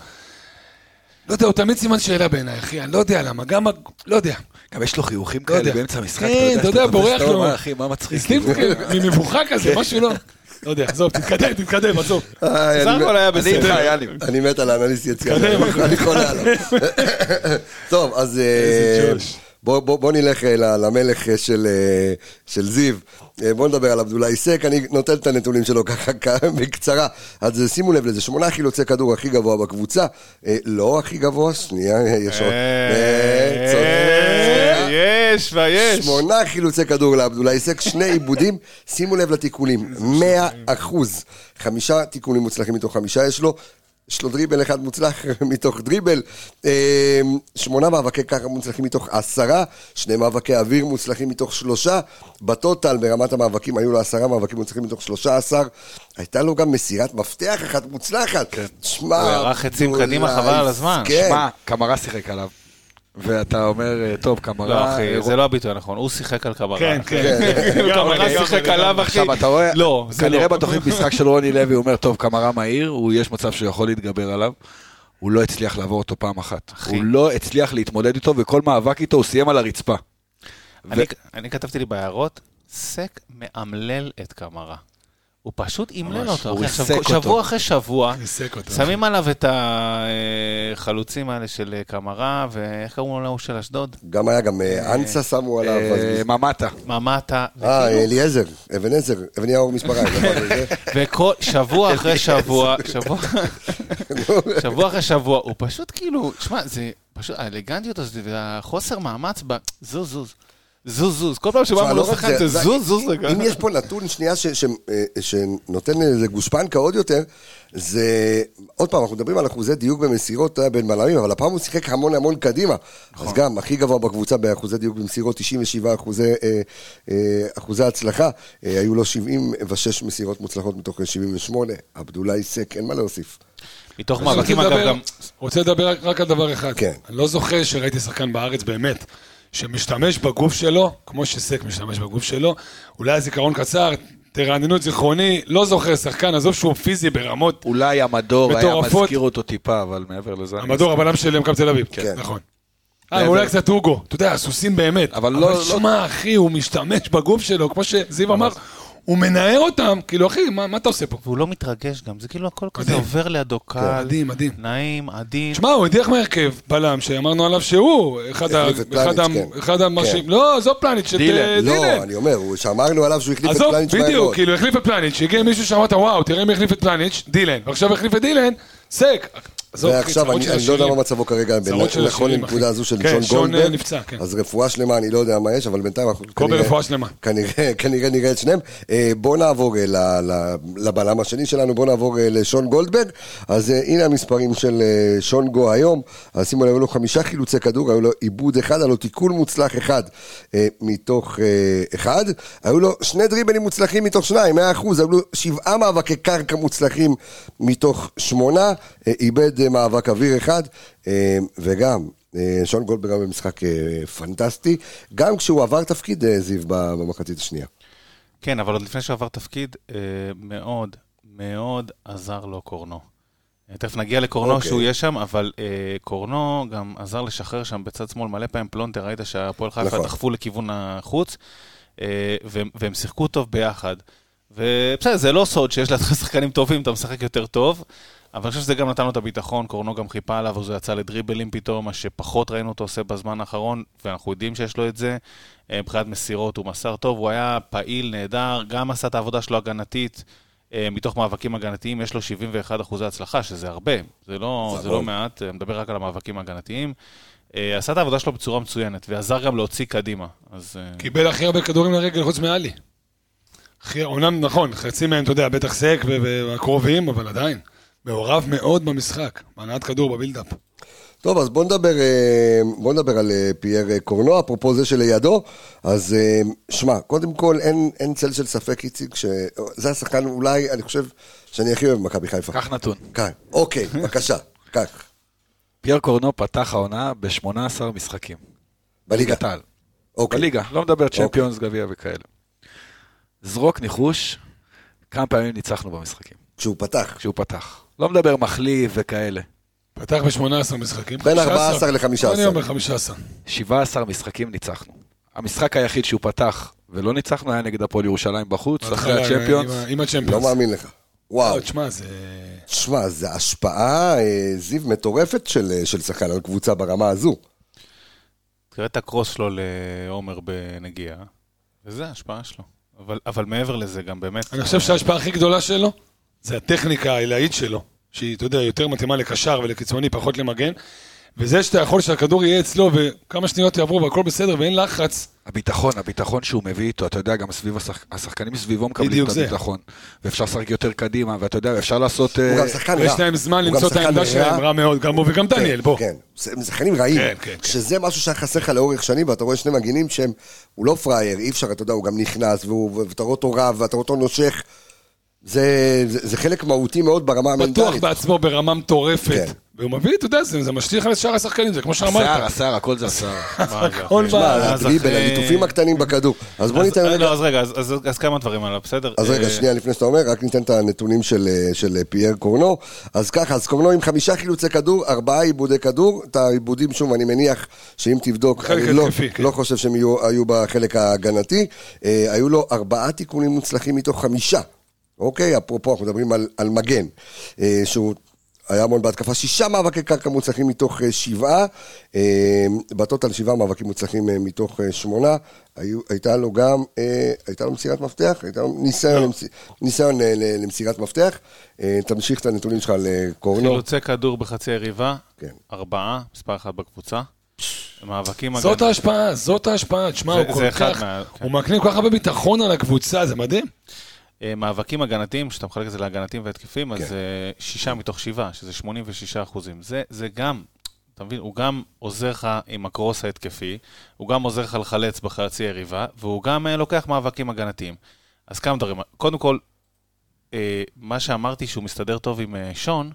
לא יודע, הוא תמיד סימן שאלה בעיניי, אחי, אני לא יודע למה, גם, לא יודע. גם יש לו חיוכים לא כאלה. באמצע המשחק. כן, אתה יודע, בורח לו. אחי, מה מצחיק? ממבוכה כזה, משהו לא... לא יודע, עזוב, תתקדם, תתקדם, עזוב. בסך אני- הכל היה אני איתך, בסדר. אני מת על האנליסט יציאה. אני חולה עליו. טוב, אז אה, איזה ג'וש. בוא- בוא בוא נלך אה, למלך אה, של אה, של זיו. בוא נדבר על עבדולאי סק, אני נותן את הנתונים שלו ככה בקצרה. אז שימו לב לזה, שמונה חילוצי כדור הכי גבוה בקבוצה. לא הכי גבוה, שנייה, יש עוד. יש ויש. שמונה חילוצי כדור לעבדולאי סק, שני עיבודים, שימו לב לתיקונים, 100 אחוז, חמישה תיקונים מוצלחים מתוך חמישה יש לו, יש לו דריבל אחד מוצלח מתוך דריבל, אה, שמונה מאבקי קרקע מוצלחים מתוך עשרה, שני מאבקי אוויר מוצלחים מתוך שלושה, בטוטל ברמת המאבקים היו לו עשרה מאבקים מוצלחים מתוך שלושה עשר, הייתה לו גם מסירת מפתח אחת מוצלחת, שמע, הוא ירח עצים קדימה, חבל על הזמן. כן. שמע, קמרה שיחק עליו. ואתה אומר, אה, טוב, קמרה... לא, אחי, זה לא הביטוי הנכון, הוא שיחק על קברה. כן, אחי. כן. קמרה שיחק. עליו, אחי. עכשיו אתה רואה, לא, זה כנראה לא. בתוכנית משחק של רוני לוי, הוא אומר, טוב, קמרה מהיר, הוא יש מצב שהוא יכול להתגבר עליו. הוא לא הצליח לעבור אותו פעם אחת. אחי. הוא לא הצליח להתמודד איתו, וכל מאבק איתו הוא סיים על הרצפה. אני- אני כתבתי לי בהערות, סק מאמלל את קמרה. הוא פשוט אימלל אותו, הוא ריסק אותו. שבוע אחרי שבוע. שמים עליו את החלוצים האלה של אה, קמרה, ואיך קראו לו של אשדוד? גם היה גם אה, אנסה שמו עליו, אה, ממטה. ממטה. אה, אליעזר, אבן עזר, אבן יאור מספריים. נכון, וכל שבוע אחרי שבוע, שבוע, שבוע אחרי שבוע, הוא פשוט כאילו, שמע, זה פשוט, האלגנטיות הזאת והחוסר מאמץ ב... זוז, זוז. זוז, זוז. כל פעם שבא לא רק שחקן, זה זוז, זוז רגע. אם יש פה נתון שנייה אה, שנותן לזה גושפנקה עוד יותר, זה, עוד פעם, אנחנו מדברים על אחוזי דיוק במסירות בין בלמים, אבל הפעם הוא שיחק המון המון קדימה. נכון. אז גם, הכי גבוה בקבוצה באחוזי דיוק במסירות, 97 אחוזי, אה, אה, אחוזי הצלחה. היו לו 76 מסירות מוצלחות מתוך 78. עבדולאי סק, אין מה להוסיף. מתוך מאבקים, אגב, גם... רוצה לדבר רק- רק על דבר אחד. כן. אני לא זוכר שראיתי שחקן בארץ באמת, שמשתמש בגוף שלו, כמו שסק משתמש בגוף שלו, אולי זיכרון קצר, תרעננו את זיכרוני, לא זוכר שחקן, עזוב שהוא פיזי ברמות, אולי המדור היה מטורפות. מזכיר אותו טיפה, אבל מעבר לזה... אני המדור, הבלם של מכבי תל אביב, כן. נכון. אה, אולי קצת אוגו, אתה יודע, סוסים באמת. אבל לא- לא- שמע, אחי, הוא משתמש בגוף שלו, כמו שזיו אמר, הוא מנער אותם, כאילו, אחי, מה מה אתה עושה פה? והוא לא מתרגש גם, זה כאילו הכל כזה. עובר לידו קל, מדהים, מדהים. נעים, עדין. שמע, הוא הדיח מהרכב, בלם, שאמרנו עליו שהוא אחד ה- החליף את אחד ה- פלניץ', כן. אחד המרשים, לא, עזוב פלניץ', את דילן. אה, לא, דילן. אני אומר, הוא- שאמרנו עליו שהוא החליף את עזוב, פלניץ' מהר בדיוק, מאוד. כאילו החליף את פלניץ', הגיע מישהו שאמרת, וואו, תראה מי החליף את פלניץ', דילן, ועכשיו החליף את דילן, סק. ועכשיו, אני לא יודע. מה מצבו כרגע, נכון לנקודה. הזו של כן, שון גולדברג. אה, נפצע, כן. אז רפואה שלמה, אני לא יודע מה יש, אבל בינתיים אנחנו קובי כנראה- רפואה שלמה. כנראה, כנראה נראה את שניהם. אה, בואו נעבור אה, לבלם השני שלנו, בואו נעבור לשון גולדברג. אז הנה המספרים של שון גו היום. אז שימו לב, היו לו חמישה חילוצי כדור, היו לו עיבוד אחד, היה לו תיקול מוצלח אחד מתוך אחד. היו לו שני דריבלים מוצלחים מתוך שניים, מאה אחוז. היו לו שבעה מאבקי קרקע מוצלחים מתוך שמונה. איבד מאבק אוויר אחד, אה, וגם... אה, שון גולדברג היה במשחק אה, פנטסטי, גם כשהוא עבר תפקיד אה, זיו במחצית השנייה. כן, אבל עוד לפני שהוא עבר תפקיד, אה, מאוד, מאוד עזר לו קורנו. אה, תכף נגיע לקורנו אוקיי. שהוא יהיה שם, אבל אה, קורנו גם עזר לשחרר שם בצד שמאל מלא פעמים פלונטר, ראית שהפועל חיפה נכון. דחפו לכיוון החוץ, אה, והם, והם שיחקו טוב ביחד. ובסדר, זה לא סוד שיש לך שחקנים טובים, אתה משחק יותר טוב, אבל אני חושב שזה גם נתן לו את הביטחון, קורנו גם חיפה עליו, אז הוא יצא לדריבלים פתאום, מה שפחות ראינו אותו עושה בזמן האחרון, ואנחנו יודעים שיש לו את זה. אה, מבחינת מסירות הוא מסר טוב, הוא היה פעיל, נהדר, גם עשה את העבודה שלו הגנתית. אה, מתוך מאבקים הגנתיים יש לו 71 אחוזי הצלחה, שזה הרבה, זה לא, זה זה לא. מעט, אה, מדבר רק על המאבקים הגנתיים. עשה את העבודה שלו בצורה מצוינת, ועזר גם להוציא קדימה. אז קיבל הכי הרבה כדורים לרגל חוץ מעלי. אומנם נכון, חצי מהם, אתה יודע, בטח סק והקרובים, אבל עדיין. מעורב מאוד במשחק, בהנעת כדור ב build-up. טוב, אז בוא נדבר, אה, בוא נדבר על אה, פייר אה, קורנו, אפרופו זה שלידו. אז שמע, קודם כל, אין, אין צל של ספק, איציק, שזה השחקן אולי, אני חושב, שאני הכי אוהב במכבי חיפה. קח נתון. כאן. אוקיי, בבקשה, קח. פייר קורנו פתח העונה ב-18 משחקים. בליגה. ליגת העל. אוקיי. בליגה, לא מדבר צ'מפיונס, גביע וכאלה. זרוק ניחוש, כמה פעמים ניצחנו במשחקים, כשהוא פתח. כשהוא פתח. לא מדבר מחליף וכאלה. פתח ב-18 משחקים. בין 15. 14 ל-15. אני אומר 15. 17 משחקים ניצחנו. המשחק היחיד שהוא פתח ולא ניצחנו היה נגד הפועל ירושלים בחוץ, אחרי הצ'מפיונס. עם ה- עם לא הצ'מפיונס. מאמין לך. וואו. לא, תשמע, זה... תשמע, זו השפעה, אה, זיו, מטורפת של, אה, של שחקן על קבוצה ברמה הזו. תראה את הקרוס שלו לעומר בנגיעה, וזה ההשפעה שלו. אבל, אבל מעבר לזה, גם באמת... אני חושב שההשפעה הכי גדולה שלו, זה הטכניקה העילאית שלו, שהיא, אתה יודע, יותר מתאימה לקשר ולקיצוני, פחות למגן. וזה שאתה יכול שהכדור יהיה אצלו וכמה שניות יעברו והכל בסדר ואין לחץ, הביטחון, הביטחון שהוא מביא איתו, אתה יודע, גם סביב השח... השחקנים סביבו מקבלים את זה. הביטחון. ואפשר לשחק יותר קדימה, ואתה יודע, אפשר לעשות... הוא אה, גם שחקן רע. יש להם זמן למצוא את העמדה. שלהם, רע מאוד, גם הוא וגם דניאל, בוא. כן, זה- הם שחקנים רעים. כן, כן, כן. שזה משהו שהיה חסר לך לאורך שנים, ואתה רואה שני מגינים שהם, הוא לא פראייר, אי אפשר, אתה יודע, הוא גם נכנס, והוא- ואתה רואה אותו רב, ואתה רואה אותו נושך. זה, זה, זה חלק מהותי מאוד ברמה בטוח המנטלית. בעצמו ברמה מטורפת. כן. והוא מביא, אתה יודע, זה זה משליך על שאר השחקנים, זה כמו השיער, שאמרת. השיער, הכל זה השיער. הכל מה, הדריבל, אחרי- הליטופים הקטנים בכדור. אז בוא ניתן רגע... לא, אז רגע, אז- אז- אז כמה דברים עליו, בסדר? אז רגע, אה, שנייה לפני שאתה אומר, רק ניתן את הנתונים של, אה, של אה, פייר קורנו. אז ככה, אז קורנו עם חמישה חילוצי כדור, ארבעה עיבודי כדור. את העיבודים, שוב, אני מניח שאם תבדוק, אני לא, כן. לא חושב שהם היו בחלק ההגנתי. אה, היו לו ארבעה תיקונים מוצלחים מתוך חמישה. אוקיי? אפרופו, אנחנו מדברים על, על מגן, אה, שהוא... היה המון בהתקפה, שישה מאבקי קרקע מוצלחים מתוך אה, שבעה, אה, בטוטל שבעה מאבקים מוצלחים אה, מתוך אה, שמונה, היו, הייתה לו גם, אה, הייתה לו מסירת מפתח, הייתה לו ניסיון, למס, ניסיון אה, ל- למסירת מפתח, אה, תמשיך את הנתונים שלך לקורנו. חילוצי כדור בחצי יריבה, כן. ארבעה, מספר אחת בקבוצה. מאבקים זאת הגנה- ההשפעה, זאת ההשפעה. תשמע, זה- הוא זה כל אחד כך... מה-. הוא מקנה כל כך הרבה ביטחון על הקבוצה, זה מדהים. אה, מאבקים הגנתיים, כשאתה מחלק את זה להגנתיים והתקפים, כן. אז אה, שישה מתוך שבעה, שזה 86 אחוזים. זה, זה גם, אתה מבין, הוא גם עוזר לך עם הקרוס ההתקפי, הוא גם עוזר לך לחלץ בחצי יריבה, והוא גם אה, לוקח מאבקים הגנתיים. אז כמה דברים. קודם כל, מה שאמרתי שהוא מסתדר טוב עם שון,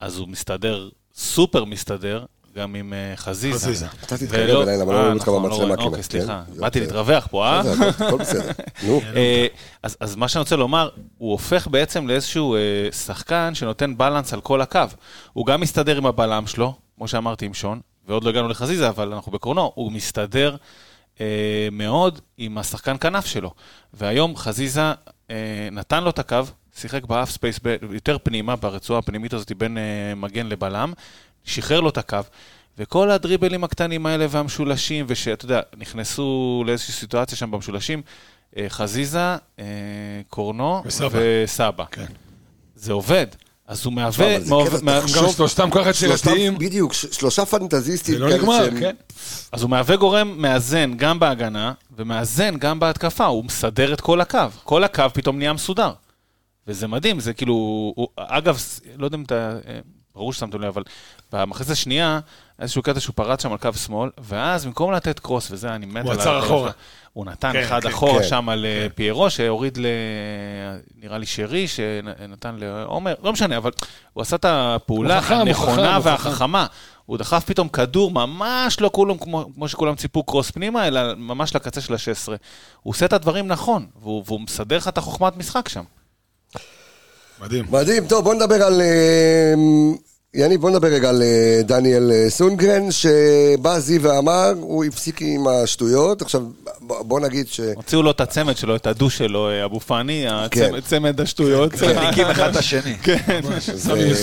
אז הוא מסתדר, סופר מסתדר, גם עם אה, חזיזה. חזיזה. אתה תתקרב אליי, למה לא אה, רואים אותך נכון, במצלמה רואים. כמעט, אוקיי, סליחה. כן? זה באתי. להתרווח פה, אה? הכל- בסדר. נו, אה, אז, מה שאני רוצה לומר, הוא הופך בעצם לאיזשהו אה, שחקן שנותן בלנס על כל הקו. הוא גם מסתדר עם הבלם שלו, כמו שאמרתי עם שון, ועוד לא הגענו לחזיזה, אבל אנחנו בקרונו, הוא מסתדר אה, מאוד עם השחקן כנף שלו. והיום חזיזה אה, נתן לו את הקו, שיחק ב half space יותר פנימה, ברצועה הפנימית הזאת בין אה, מגן לבלם, שחרר לו את הקו. וכל הדריבלים הקטנים האלה והמשולשים, ושאתה יודע, נכנסו לאיזושהי סיטואציה שם במשולשים, אה, חזיזה, אה, קורנו וסבא. וסבא. כן. זה עובד. אז הוא מהווה... גם שלושתם ככה יצירתיים, בדיוק, שלושה פנטזיסטים זה לא נגמר, כן. אז הוא מהווה גורם מאזן גם בהגנה, ומאזן גם בהתקפה, הוא מסדר את כל הקו. כל הקו פתאום נהיה מסודר. וזה מדהים, זה כאילו... הוא, אגב, לא יודע אם אתה... אה, ברור ששמתם לב, אבל במחצית השנייה, איזשהו קטע שהוא פרץ שם על קו שמאל, ואז במקום לתת קרוס, וזה, אני מת הוא עצר אחורה. הוא נתן כן, אחד כן, אחורה כן, שם על אה, פיירו, שהוריד ל... נראה לי שרי, שנתן לעומר, לא משנה, אבל הוא עשה את הפעולה הוא הנכונה חכם. והחכמה. הוא דחף פתאום כדור, ממש לא כולם כמו, כמו שכולם ציפו קרוס פנימה, אלא ממש לקצה של ה-16. הוא עושה את הדברים נכון, והוא, והוא מסדר לך את החוכמת משחק שם. מדהים. מדהים, טוב בוא נדבר על... אה, יניב, בוא נדבר רגע על אה, דניאל אה, סונגרן, שבא זיו ואמר, הוא הפסיק עם השטויות. עכשיו, בוא נגיד ש... הוציאו לו את הצמד שלו, את הדו שלו, אה, אבו פאני, כן. הצמד, צמד השטויות. מדליקים אחד את השני. כן.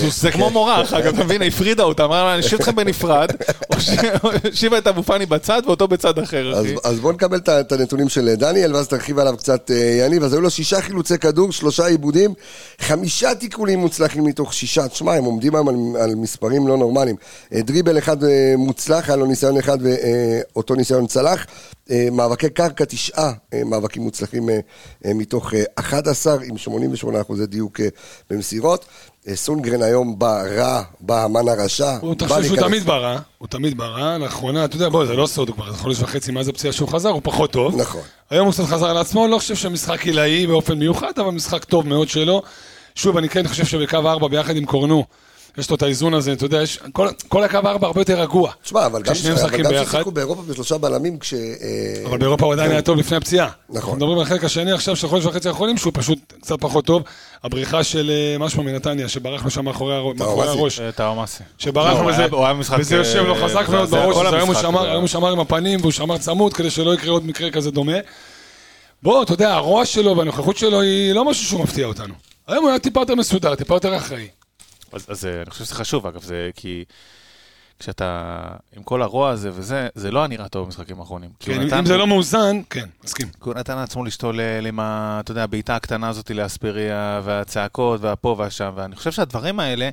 זה כמו מורה, אחר כך, אתה מבין, הפרידה אותה, אמרה לה, אני אשאיר אתכם בנפרד, הושיבה את אבו פאני בצד ואותו בצד אחר, אז, אחי. אז בוא נקבל את הנתונים של דניאל, ואז תרחיב עליו קצת, אה, יניב. אז היו לו שישה חילוצי כדור, שלושה עיבודים, חמישה תיקולים מוצלחים מתוך שישה. תשמע, הם עומדים היום על, מספרים לא נורמליים. אה, דריבל אחד אה, מוצלח, היה לו ניסיון אחד ואותו ניסיון צלח. אה, מאבקי קרקע, תשעה אה, מאבקים מוצלחים אה, אה, מתוך אה, 11, עם 88 אחוזי דיוק במסירות. סונגרן היום בא רע, בא המן הרשע. הוא בא תחשוב שהוא תמיד ברע, הוא תמיד ברע, לאחרונה, אתה יודע, בוא, זה לא סוד, כבר חודש וחצי מאז הפציעה שהוא חזר, הוא פחות טוב. נכון. היום הוא קצת חזר לעצמו, לא חושב שמשחק עילאי באופן מיוחד, אבל משחק טוב מאוד שלו. שוב, אני כן חושב שבקו 4 ביחד עם קורנו, יש לו את האיזון הזה, אתה יודע, יש, כל, כל הקו ארבע הרבה יותר רגוע. תשמע, אבל גם כששניהם אבל משחקים גם ביחד. ששיחקו באירופה בשלושה בלמים, כש... אה, אבל באירופה הוא עדיין היה טוב לפני הפציעה. נכון. אנחנו מדברים על החלק השני עכשיו של חודש וחצי האחרונים, שהוא פשוט קצת פחות טוב. הבריחה של אה, משהו מנתניה, שברח לו שם מאחורי הראש-. אה, טאומאסי. שברח לא, לו וזה, יושב לו חזק מאוד בראש, היום הוא שמר עם הפנים והוא שמר צמוד כדי שלא יקרה עוד מקרה כזה דומה. בוא, אתה יודע, הרוע שלו והנוכחות שלו היא לא משהו שהוא מפתיע אותנו. היום הוא היה טיפה יותר מסודר, טיפה יותר אחראי. אז, אז אה, אני חושב שזה חשוב, אגב, זה כי כשאתה עם כל הרוע הזה וזה, זה לא היה נראה טוב במשחקים האחרונים. כן, נתן- אם זה לא מאוזן, כן, מסכים. כי הוא נתן לעצמו להשתולל עם ה... אתה יודע, הבעיטה הקטנה הזאת לאספריה, והצעקות, והפה והשם, ואני חושב שהדברים האלה,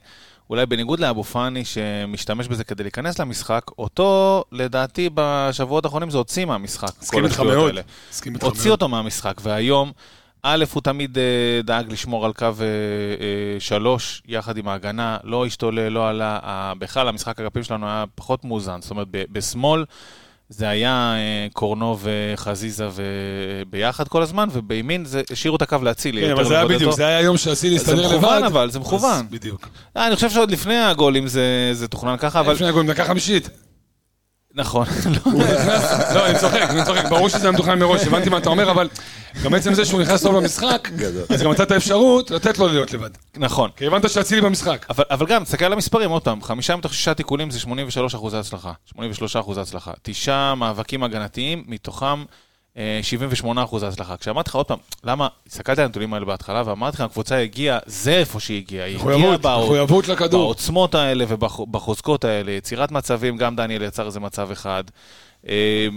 אולי בניגוד לאבו פאני, שמשתמש בזה כדי להיכנס למשחק, אותו, לדעתי, בשבועות האחרונים זה הוציא מהמשחק. מסכים איתך מאוד. הוציא. אותו מהמשחק, והיום, א', הוא תמיד אה, דאג לשמור על קו אה, אה, שלוש, יחד עם ההגנה, לא השתולל, לא עלה. בכלל, המשחק אגפים שלנו היה פחות מאוזן. זאת אומרת, בשמאל זה היה קורנו וחזיזה ביחד כל הזמן, ובימין זה השאירו את הקו לאצילי. כן, אבל זה היה בדיוק. זה היה יום שאצילי זה להסתדר לבד. מכוון אבל, זה מכוון. בדיוק. אני חושב שעוד לפני הגולים זה זה תוכנן ככה, אבל... לפני הגולים, דקה חמישית. נכון. לא. אני צוחק, אני צוחק, ברור שזה היה מתוכנן מראש, הבנתי מה אתה אומר, אבל גם עצם זה שהוא נכנס טוב למשחק, אז גם נתת אפשרות לתת לו להיות לבד. נכון. כי הבנת שאצילי במשחק. אבל, אבל גם, תסתכל על המספרים, עוד פעם, חמישה מתוך שישה תיקולים זה 83 אחוזי הצלחה. 83 אחוזי הצלחה. תשעה מאבקים הגנתיים, מתוכם 78 אחוזי הצלחה. כשאמרתי לך עוד פעם, למה, הסתכלתי על הנתונים האלה בהתחלה, ואמרתי לך, הקבוצה הגיעה, זה איפה שהיא הגיעה. היא הגיעה מחויבות, לכדור. בעוצמות האלה ובחוזקות האלה, יצירת מצבים, גם דניאל יצר איזה מצב אחד. אה,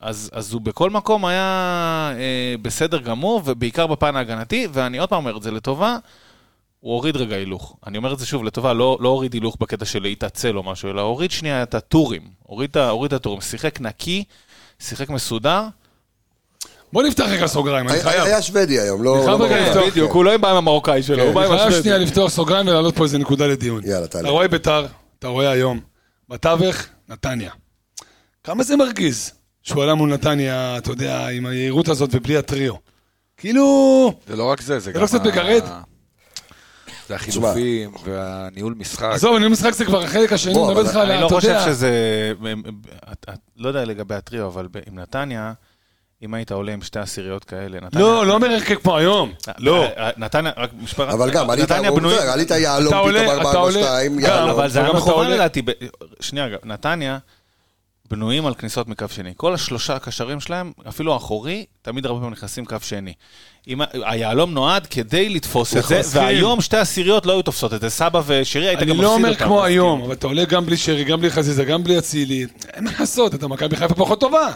אז, אז הוא בכל מקום היה אה, בסדר גמור, ובעיקר בפן ההגנתי, ואני עוד פעם אומר את זה לטובה, הוא הוריד רגע הילוך. אני אומר את זה שוב לטובה, לא, לא הוריד הילוך בקטע של להתעצל או משהו, אלא הוריד שנייה את הטורים. הוריד, הוריד את הטורים. שיחק נקי, שיחק מסודר. בוא נפתח רגע סוגריים, אני חייב. היה שוודי היום, לא... אני חייב לא רגע. לפתוח. בדיוק, הוא לא בא עם המרוקאי שלו, הוא בא עם אני חייב השוודי. שנייה לפתוח סוגריים ולהעלות פה איזה נקודה לדיון. יאללה, תעלה. אתה רואה ביתר, אתה רואה היום, בתווך, נתניה. כמה זה מרגיז שהוא עלה מול נתניה, אתה יודע, עם היהירות הזאת ובלי הטריו. כאילו... זה לא רק זה, זה זה גם... לא קצת מגרד? זה החילופים והניהול משחק. עזוב, אני משחק זה כבר החלק השני, אני מדבר איתך על, אני לא חושב שזה... לא יודע לגבי הטריו, אבל עם נתניה, אם היית עולה עם שתי עשיריות כאלה, נתניה... לא, לא אומר הרכב כמו היום. לא. אה, נתניה, רק משפט... אבל גם, עלית, יהלום פתאום אתה 4 עולה, 2 גם, יהלום. אבל זה היה מכוון לדעתי. שנייה, נתניה בנויים על כניסות מקו שני. כל השלושה הקשרים שלהם, אפילו האחורי, תמיד הרבה פעמים נכנסים קו שני. היהלום נועד כדי לתפוס את זה. והיום שתי עשיריות לא היו תופסות את זה. סבא ושירי, היית גם אני מפסיד לא אותם. אומר כמו היום, כאילו. אבל אתה עולה גם בלי שרי, גם בלי חזיזה, גם בלי אצילי. אין מה לעשות, אתה מכבי חיפה פחות טובה.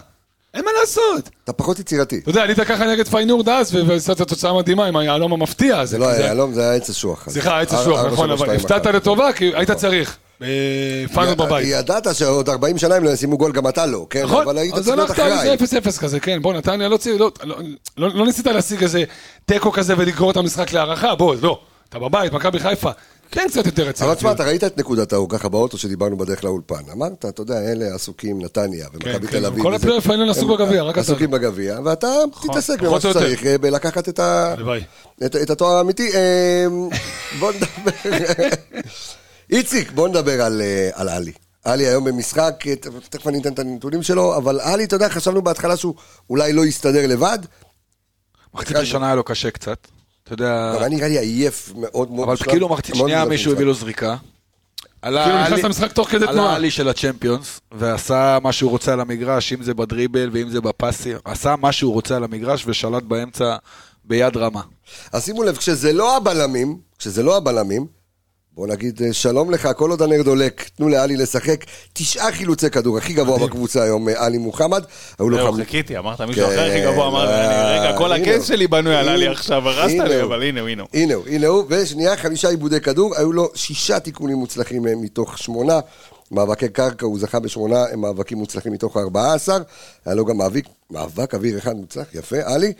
אין מה לעשות. אתה פחות יצירתי. אתה יודע, עלית ככה נגד פיינורד אז, ועשית תוצאה מדהימה עם היהלום המפתיע הזה. זה לא היה יהלום, זה היה עץ אשוח. סליחה, עץ אשוח, ארבע, נכון, שלוש, אבל הפתעת. לטובה, כי היית צריך. פיינורד בבית. ידעת שעוד 40 שנה הם לא ישימו גול, גם אתה לא, כן? נכון, אבל היית אז צריך להיות הלכת על אחראי. איזה 0-0 כזה, כן, בוא, נתניה לא לא- לא- לא לא ניסית להשיג איזה תיקו כזה ולגרור את המשחק להארכה, בוא, לא. אתה בבית, מכבי חיפה, כן קצת יותר אבל רציני. תשמע, אתה ראית את נקודת ההוא ככה באוטו שדיברנו בדרך לאולפן. אמרת, אתה יודע, אלה עסוקים, נתניה ומכבי כן, תל אביב. כל. הפלייאוף העליון עסוק בגביע, רק אתה. עסוקים בגביע, ואתה תתעסק במה פחות או יותר. שצריך, אה, בלקחת את התואר האמיתי. אה, בוא נדבר... איציק, בוא נדבר על אה, על עלי. עלי היום במשחק, תכף אני אתן את הנתונים שלו, אבל עלי, אתה יודע, חשבנו בהתחלה שהוא אולי לא יסתדר לבד. מחצית ראשונה היה לו קשה קצת. אתה יודע, גם היה נראה לי עייף מאוד מאוד. אבל כאילו מחצית שנייה מישהו. הביא לו זריקה. עלה כאילו נכנס עלי- למשחק תוך כדי עלה תנועה. עלי של הצ'מפיונס, ועשה מה שהוא רוצה על המגרש, אם זה בדריבל ואם זה בפסים. עשה מה שהוא רוצה על המגרש ושלט באמצע ביד רמה. אז שימו לב, כשזה לא הבלמים, כשזה לא הבלמים, בוא נגיד אה, שלום לך, כל עוד הנר דולק, תנו לעלי לשחק. תשעה חילוצי כדור, הכי גבוה בקבוצה היום, אה, עלי מוחמד. היו לו זהו, חמ- חיכיתי, אמרת מישהו כן, אחר הכי גבוה, אמר לי, אה, רגע, כל הוא. שלי בנוי עלה לי הנה- עכשיו, הרסת לי. אבל הנה הוא, הנה הוא. הנה הוא, הנה הוא, ושנייה, חמישה עיבודי כדור, היו לו שישה תיקונים מוצלחים מתוך שמונה. מאבקי קרקע, הוא זכה בשמונה מאבקים מוצלחים מתוך ארבעה עשר. היה לו גם מאבק, מאבק אוויר אחד מוצלח, יפה, עלי.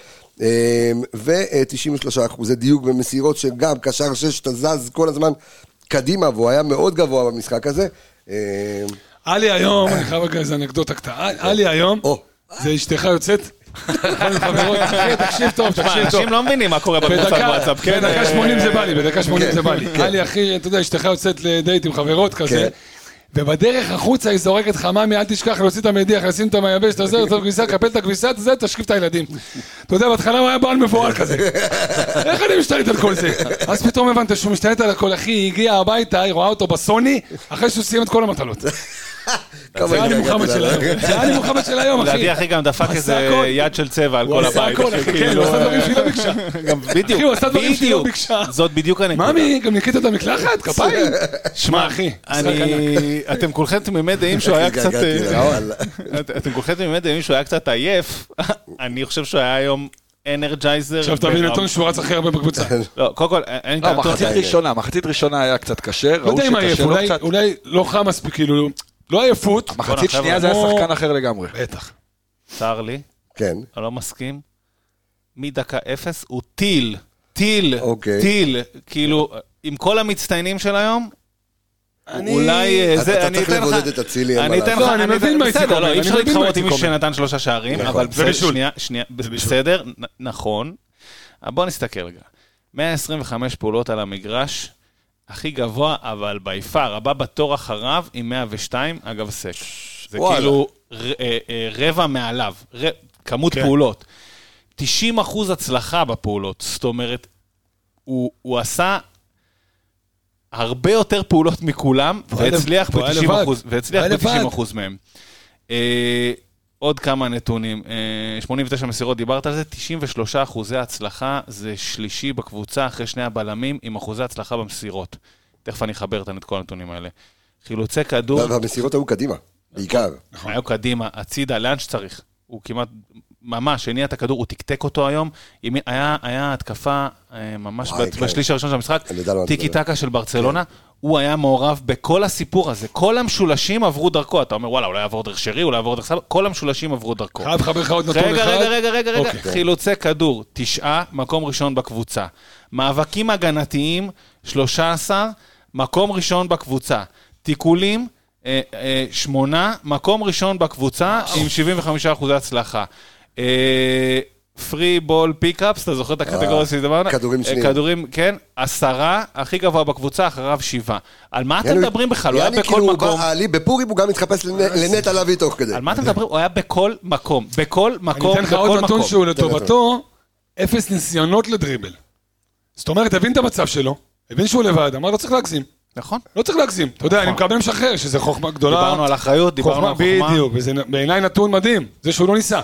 ו-93 אחוזי דיוק במסירות, שגם קשר שש, אתה זז כל הזמן קדימה, והוא היה מאוד גבוה במשחק הזה. עלי היום, אני חייב רגע איזה אנקדוטה קטנה, עלי היום. זה אשתך יוצאת, תקשיב טוב, תקשיב טוב. אנשים לא מבינים מה קורה בקבוצת וואטסאפ, כן? בדקה אה, 80 זה בא לי, בדקה 80 זה בא לי. כן. היה לי, אחי, אתה יודע, אשתך יוצאת לדייט עם חברות כזה, כן. ובדרך החוצה היא זורקת חממי, אל תשכח להוציא את המדיח, לשים את המייבש, את הזה, את הכביסה, קפל את הכביסה, את זה, תשקיף את הילדים. אתה יודע, בהתחלה הוא היה בעל מבוהל כזה. איך אני משתלט על כל זה? אז פתאום הבנת שהוא משתלט על הכל, אחי, היא הגיעה הביתה, היא רואה אותו בסוני, אחרי שהוא סיים את כל המטלות. זה אני התגעגעתי מוחמד של. היום, זה אני מוחמד של היום, אחי. לדעתי אחי גם דפק עשה איזה. יד של צבע על הוא כל עשה הבית. הכל, אחי, כן, הוא עשה דברים שהיא לא ביקשה. בדיוק, אחי, הוא עשה דברים שהיא לא. ביקשה. זאת בדיוק הנקודה. ממי, גם ניקית את המקלחת? כפיים? שמע, אחי, אני... אתם כולכם תמימי דעים שהוא היה קצת... אה, אתם כולכם תמימי דעים שהוא היה קצת עייף. אני חושב שהוא היה היום אנרג'ייזר. עכשיו תביא נתון שהוא רץ הכי הרבה בקבוצה. לא, קודם כל, אין לי את לא. מחצית ראשונה, מחצית ראשונה היה קצת קשה, לא ראו שקשה לו אולי- קצת. אולי לא חם מספיק, כאילו, לא עייפות. מחצית חבר'ה, שנייה זה היה שחקן אחר לגמרי. בטח. צר לי, כן. אני לא מסכים. מדקה אפס הוא טיל. טיל. אוקיי. טיל. כאילו, עם כל המצטיינים של היום, אולי אה, אתה- זה, אתה אני צריך אתן לך... לבודד את אצילי, אין אני מה אתן לך, לעשות. לא, אני מבין מה איציק בסדר, אומר, לא, אי אני אפשר להתחרות עם מישהו. שנתן שלושה שערים, נכון. אבל בסדר. שנייה, שנייה, בסדר, נכון. בוא נסתכל רגע. 125 פעולות על המגרש, הכי גבוה, אבל ביפר, הבא בתור אחריו עם 102, אגב סק. זה וואלה. כאילו ר- אה, אה, רבע מעליו, ר- כמות כן. פעולות. 90 אחוז הצלחה בפעולות, זאת אומרת, הוא, הוא עשה הרבה יותר פעולות מכולם, והצליח לבד, הוא היה ב-90 לבד. אחוז, והצליח הוא היה ב-90 לבד. אחוז מהם. אה, עוד כמה נתונים, אה, 89 מסירות, דיברת על זה, 93 אחוזי הצלחה, זה שלישי בקבוצה אחרי שני הבלמים עם אחוזי הצלחה במסירות. תכף אני אחבר את כל הנתונים האלה. חילוצי כדור, והמסירות היו קדימה, בעיקר. נכון. היו קדימה, הצידה, לאן שצריך. הוא כמעט, ממש, הניע את הכדור, הוא תקתק אותו היום. היה, היה התקפה אה, ממש כן. בשליש הראשון של המשחק, טיקי. טקה של ברצלונה. הוא היה מעורב בכל הסיפור הזה. כל המשולשים עברו דרכו. אתה אומר, וואלה, אולי יעבור דרך שרי, אולי יעבור דרך סבא, כל המשולשים עברו דרכו. חייב לחבר לך עוד נתון אחד. רגע, רגע, רגע, רגע, רגע, אוקיי. חילוצי כדור, תשעה, מקום ראשון בקבוצה. מאבקים הגנתיים, 13, מקום ראשון בקבוצה. תיקולים, אה, אה, שמונה, מקום ראשון בקבוצה עם 75 אחוזי הצלחה. פרי בול פיקאפס, אתה זוכר את הקטגוריה שדיברנו? כדורים אה, שניים. כדורים, כן, עשרה, הכי גבוה בקבוצה, אחריו שבעה. על מה אתם מדברים בכלל? הוא היה בכל כאילו מקום. עלי בפורים הוא גם מתחפש לנ- לנטע לביא תוך כדי. על מה אתם מדברים? הוא היה בכל מקום. בכל אני מקום, אתן לך עוד נתון. שהוא לטובתו, אפס ניסיונות לדריבל. זאת אומרת, הבין את המצב שלו, הבין שהוא לבד, אמר, לא צריך להגזים. נכון. לא צריך להגזים. אתה יודע, אני מקבל משחרר, שזה חוכמה גדולה. דיברנו על אחריות, דיברנו על חוכמה. בדיוק, וזה בעיניי נתון מדהים, זה שהוא לא ניסה.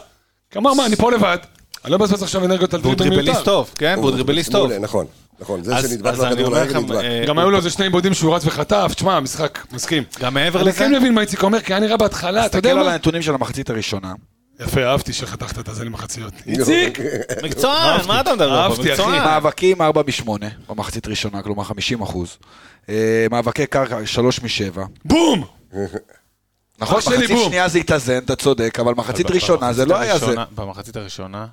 כי אמר, מה, אני פה לבד, אני לא מבזבז עכשיו אנרגיות על והוא דריבל מיותר. דריבליסט טוב, כן? והוא דריבליסט טוב. נכון, נכון. זה אז שנדבק אז אני לכדור אומר לרגל לכם, נדבק. אה, גם היו לו איזה שני עיבודים שהוא רץ וחטף, תשמע, המשחק, מסכים. גם מעבר אני לזה, כן מבין מה איציק אומר, כי היה נראה בהתחלה, אתה יודע תסתכל על מה? הנתונים של המחצית הראשונה. יפה, אהבתי שחתכת את הזה למחציות. איציק! מקצוען, מה אתה מדבר? אהבתי, אחי. מאבקים 4 מ-8 במחצית ראשונה, כלומר 50 אחוז. אה, מאבקי קרקע 3 מ-7. בום! נכון, מחצית. שנייה זה התאזן, אתה צודק, אבל מחצית ראשונה זה לא היה זה. במחצית הראשונה,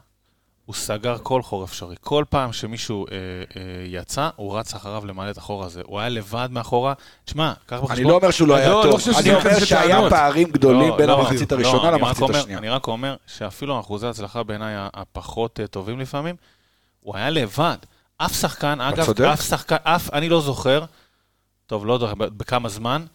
הוא סגר כל חור אפשרי. כל פעם שמישהו אה, אה, יצא, הוא רץ אחריו למלא את החור הזה. הוא היה לבד מאחורה. תשמע, קח בחשבון... אני לא אומר שהוא לא היה לא, לא טוב, חושב אני אומר שהיה. פערים גדולים לא, בין לא, המחצית לא, הראשונה רק למחצית אומר- השנייה. אני רק אומר שאפילו אחוזי ההצלחה בעיניי הפחות אה, טובים לפעמים, הוא היה לבד. אף שחקן, אגב, צודק. אף שחקן, אף, אני לא זוכר, טוב, לא יודע בכמה זמן,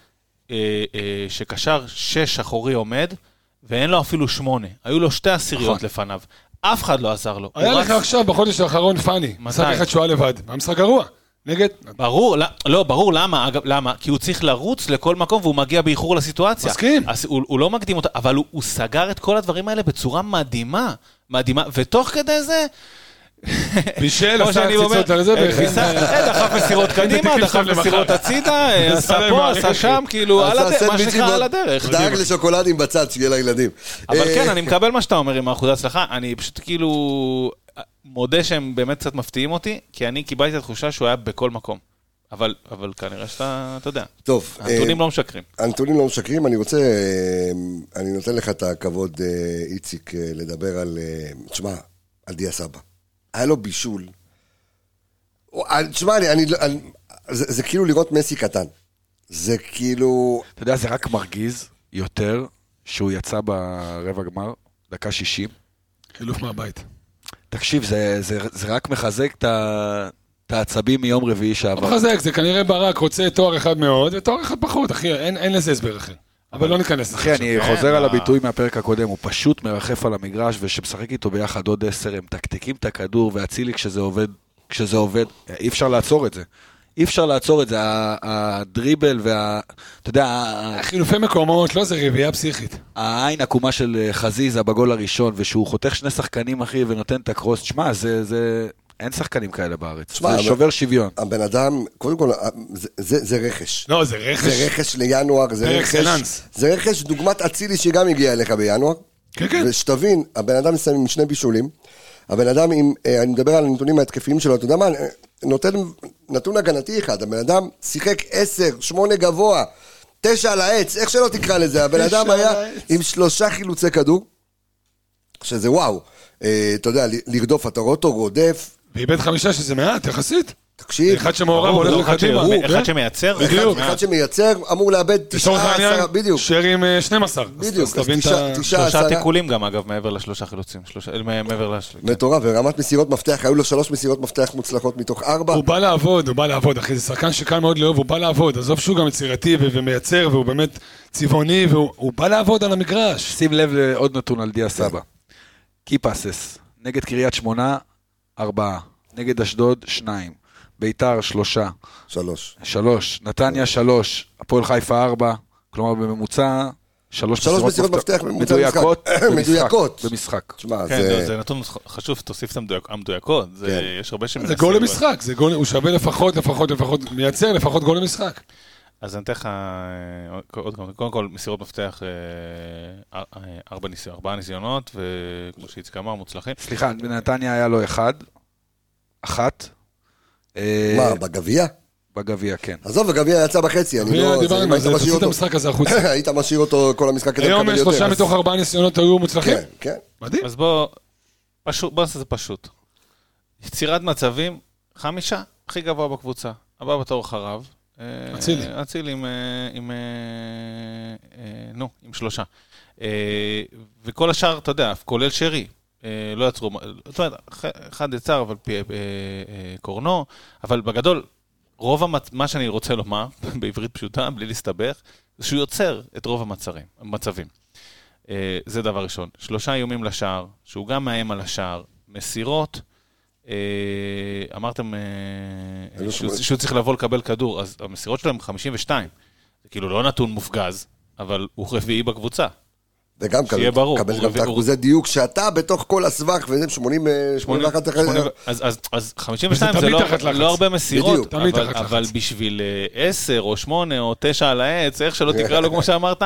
אה, אה, שקשר שש אחורי עומד, ואין לו אפילו שמונה. היו לו שתי עשיריות נכון. לפניו. אף אחד לא עזר לו. היה לך עכשיו, בחודש האחרון, פאני. משחק אחד שהוא היה לבד. היה משחק גרוע. נגד... ברור, לא, לא, ברור, למה? אגב, למה? כי הוא צריך לרוץ לכל מקום והוא מגיע באיחור לסיטואציה. מסכים. אז הוא, הוא לא מקדים אותה, אבל הוא, הוא סגר את כל הדברים האלה בצורה מדהימה. מדהימה, ותוך כדי זה... בישל, עשה קציצות על זה, אה. כניסה, אה, דחף מסירות קדימה, דחף מסירות. הצידה, אה, עשה פה, עשה שם, כאילו, על מה שנקרא, על ב- הדרך. דאג לשוקולדים בצד שיהיה לילדים. אבל אה, כן, אני מקבל מה שאתה אומר עם האחוזי הצלחה, אני פשוט כאילו מודה שהם באמת קצת מפתיעים אותי, כי אני קיבלתי את התחושה שהוא היה בכל מקום. אבל, אבל כנראה שאתה, אתה יודע, טוב. אה, הנתונים לא משקרים. הנתונים לא משקרים, אני רוצה, אה, אני נותן לך את הכבוד, אה, איציק, אה, לדבר על, אה, תשמע, על דיה סבא. היה לו בישול. אני- תשמע, אני, אני, לא- אני, זה, זה כאילו לראות מסי קטן. זה כאילו, אתה יודע, זה רק מרגיז יותר שהוא יצא ברבע גמר, דקה 60, חילוף מהבית. תקשיב, זה, זה, זה רק מחזק את ה- את העצבים מיום רביעי לא שעבר. מחזק, זה כנראה ברק רוצה תואר אחד מאוד ותואר אחד פחות, אחי, אין אין לזה הסבר אחר. אבל לא ניכנס לזה אחי. אני כן, חוזר על מה- הביטוי מהפרק הקודם, הוא פשוט מרחף על המגרש, ושמשחק איתו ביחד עוד עשר, הם מתקתקים את הכדור, ואצילי כשזה עובד, כשזה עובד, אי אפשר לעצור את זה. אי אפשר לעצור את זה, הדריבל וה... אתה יודע, חילופי מקומות, לא, זה רביעייה פסיכית. העין עקומה של אה, חזיזה בגול הראשון, ושהוא חותך שני שחקנים, אחי, ונותן את הקרוס, תשמע, זה... זה... אין שחקנים כאלה בארץ. תשמע, זה שובר שוויון. הבן אדם, קודם כל, זה- זה זה רכש. לא, זה רכש. זה רכש לינואר, זה רכש. זה רכש דוגמת אצילי שגם הגיע אליך בינואר. כן, כן. ושתבין, הבן אדם מסיים עם שני בישולים. הבן אדם עם, אה, אני מדבר על הנתונים ההתקפיים שלו, אתה יודע מה, אה, נותן נתון הגנתי אחד, הבן אדם שיחק עשר, שמונה גבוה, תשע על העץ, איך שלא תקרא לזה, הבן אדם היה העץ. עם שלושה חילוצי כדור, שזה וואו, אה, אתה יודע, לרדוף, אתה רואה אותו רודף, ואיבד חמישה שזה מעט, יחסית. תקשיב, אחד שמעורב הולך אחד לקדימה. אחד. שמייצר, בדיוק. אחד שמייצר אמור לאבד לצורך תשעה, העניין, עשרה, בדיוק, שרי עם אה, 12. אז- בדיוק, אז תבין אז את תשעה- ה... תשעה, שלושה עשרה. תיקולים גם, אגב, מעבר לשלושה חילוצים. אה, מעבר לש... מטורף, ורמת מסירות מפתח, היו לו שלוש מסירות מפתח מוצלחות מתוך ארבע. הוא בא לעבוד, הוא בא לעבוד, אחי, זה שחקן שקל מאוד לאהוב, הוא בא לעבוד, עזוב שהוא גם יצירתי ומייצר, והוא באמת צבעוני, והוא הוא בא לעבוד על המגרש. שים לב לעוד נתון על דיה סבא. קיפסס, נגד קריית שמונה, ארבעה. נגד אשדוד, שניים. ביתר, שלושה. שלוש. שלוש. נתניה, שלוש. הפועל חיפה, ארבע. כלומר, בממוצע, שלוש שלוש מסירות מפתח מדויקות במשחק. במשחק. מדויקות. במשחק. תשמע, כן, זה... זה- זה נתון חשוב, תוסיף את המדויק- המדויקות. זה- כן. יש הרבה שמנסים... זה גול למשחק, זה גול, הוא שווה לפחות, לפחות, לפחות, מייצר לפחות גול למשחק. אז אני אתן לך אה, עוד כמה, קודם כל מסירות מפתח, אה, אה, ארבע ניסיונות, ארבעה ניסיונות, וכמו שאיציק אמר, מוצלחים. סליחה, בנתניה היה לו אחד. אחת. מה, בגביע? בגביע, כן. עזוב, הגביע יצא בחצי, אני לא... דיברנו על זה, תוציא את המשחק הזה החוצה. היית משאיר אותו כל המשחק כדי היום לקבל יש יותר. שלושה אז- מתוך ארבעה ניסיונות היו מוצלחים. כן, כן. מדהים. אז בוא, פשוט, בוא נעשה את זה פשוט. יצירת מצבים, חמישה, הכי גבוה בקבוצה. הבא בתור אחריו. אה, אצילי. אצילי עם, אה, עם, אה, נו, עם שלושה. וכל השאר, אתה יודע, כולל שרי, לא יצרו, זאת אומרת, אח- אחד יצר, אבל פי, קורנו, אבל בגדול, רוב המצ... מה שאני רוצה לומר, בעברית פשוטה, בלי להסתבך, זה שהוא יוצר את רוב המצרים, המצבים. זה דבר ראשון. שלושה איומים לשער, שהוא גם מאיים על השער, מסירות, אמרתם אה, היו שהוא, צריך לבוא לקבל כדור, אז המסירות שלהם 52. זה כאילו לא נתון מופגז, אבל הוא רביעי בקבוצה. וגם שיהיה ברור, קבל הוא גם את האחוזי דיוק שאתה בתוך כל הסבך, וזה 80, אה, 81 אחרי זה. 80, אז, אז, אז 52 וזה זה לא. לא הרבה מסירות, אבל. בשביל אה, 10 או 8 או 9 על העץ, איך שלא תקרא לו כמו שאמרת,